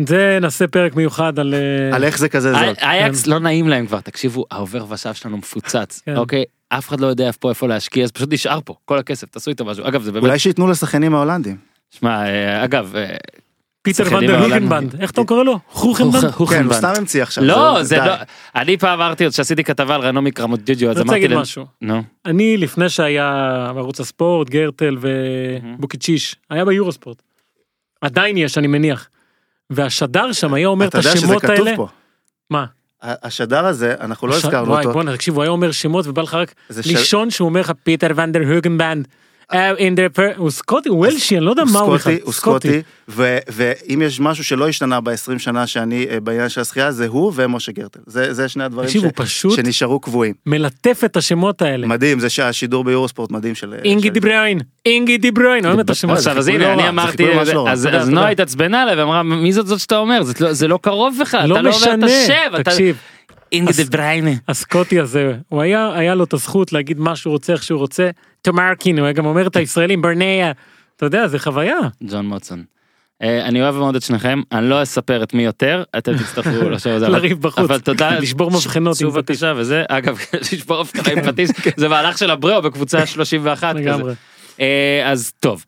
זה נעשה פרק מיוחד על... אה, על איך זה כזה זול. אייקס לא נעים להם כבר, תקשיבו, העובר ושב שלנו מפוצץ, כן. אוקיי? אף אחד לא יודע איפה איפה להשקיע, אז פשוט נשאר פה, כל הכסף, תעשו איתו משהו. אגב, זה באמת, אולי שייתנו לשחקנים ההולנדים. שמע, אה, אגב, אה, פיטר שחקנים ונדר מהעולם. הוגנבנד, איך אתה קורא לו? חוכנבנד? כן, הוא הוכנבנד. סתם המציא עכשיו. לא, זה. לא, אני פעם אמרתי עוד שעשיתי כתבה על רנומי קרמוט-ג'יג'ו, אז אני רוצה אמרתי להגיד משהו. נו, אני לפני שהיה בערוץ הספורט, גרטל ובוקיצ'יש, היה ביורוספורט. עדיין יש, אני מניח. והשדר שם היה אומר את אתה יודע שזה השמות כתוב האלה. פה. מה? השדר הזה, אנחנו לא הש- הזכרנו וואי, אותו. בואנה, תקשיב, הוא היה אומר שמות ובא לך רק ש- לישון שהוא אומר לך פיטר ונדר הוגנבנד. אה, in the per- הוא סקוטי, הוא וולשי, אני לא יודע מה הוא בכלל. הוא סקוטי, ו- ואם יש משהו שלא השתנה ב-20 שנה שאני אה, בעניין של השחייה, זה הוא ומשה גרטל. זה זה שני הדברים שנשארו קבועים. מלטף את השמות האלה. מדהים, זה שהשידור ביורוספורט מדהים של... אינגי של- דיברוין, אינגי דיברוין, אוהב את השמות. עכשיו, אז הנה, לא אני אמרתי, לא. אז. נועה התעצבנה עליי ואמרה, מי זאת זאת שאתה אומר? זה לא- זה לא קרוב בכלל, לא אתה לא אומר את משנה, השם, אינגה דה בריינה. הסקוטי הזה, הוא היה, היה לו את הזכות להגיד מה שהוא רוצה, איך שהוא רוצה. תומרקין, הוא היה גם אומר את הישראלים, ברניה. אתה יודע, זה חוויה. ג'ון מוטסון. אה, אני אוהב מאוד את שניכם, אני לא אספר את מי יותר, אתם תצטרכו על זה. לריב בחוץ. אבל תודה. לשבור מבחנות עם שוב בבקשה וזה, אגב, לשבור מבחנה עם פטיש, זה מהלך של הבריאו בקבוצה 31 כזה. לגמרי. אה, אז טוב.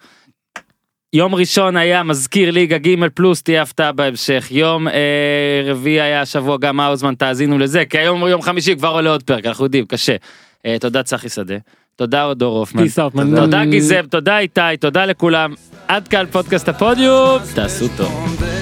יום ראשון היה מזכיר ליגה ג' פלוס תהיה הפתעה בהמשך יום אה, רביעי היה השבוע גם האוזמן תאזינו לזה כי היום יום חמישי כבר עולה עוד פרק אנחנו יודעים קשה. אה, תודה צחי שדה תודה דור הופמן. תודה גיזם תודה איתי תודה לכולם עד כאן פודקאסט הפודיום תעשו טוב.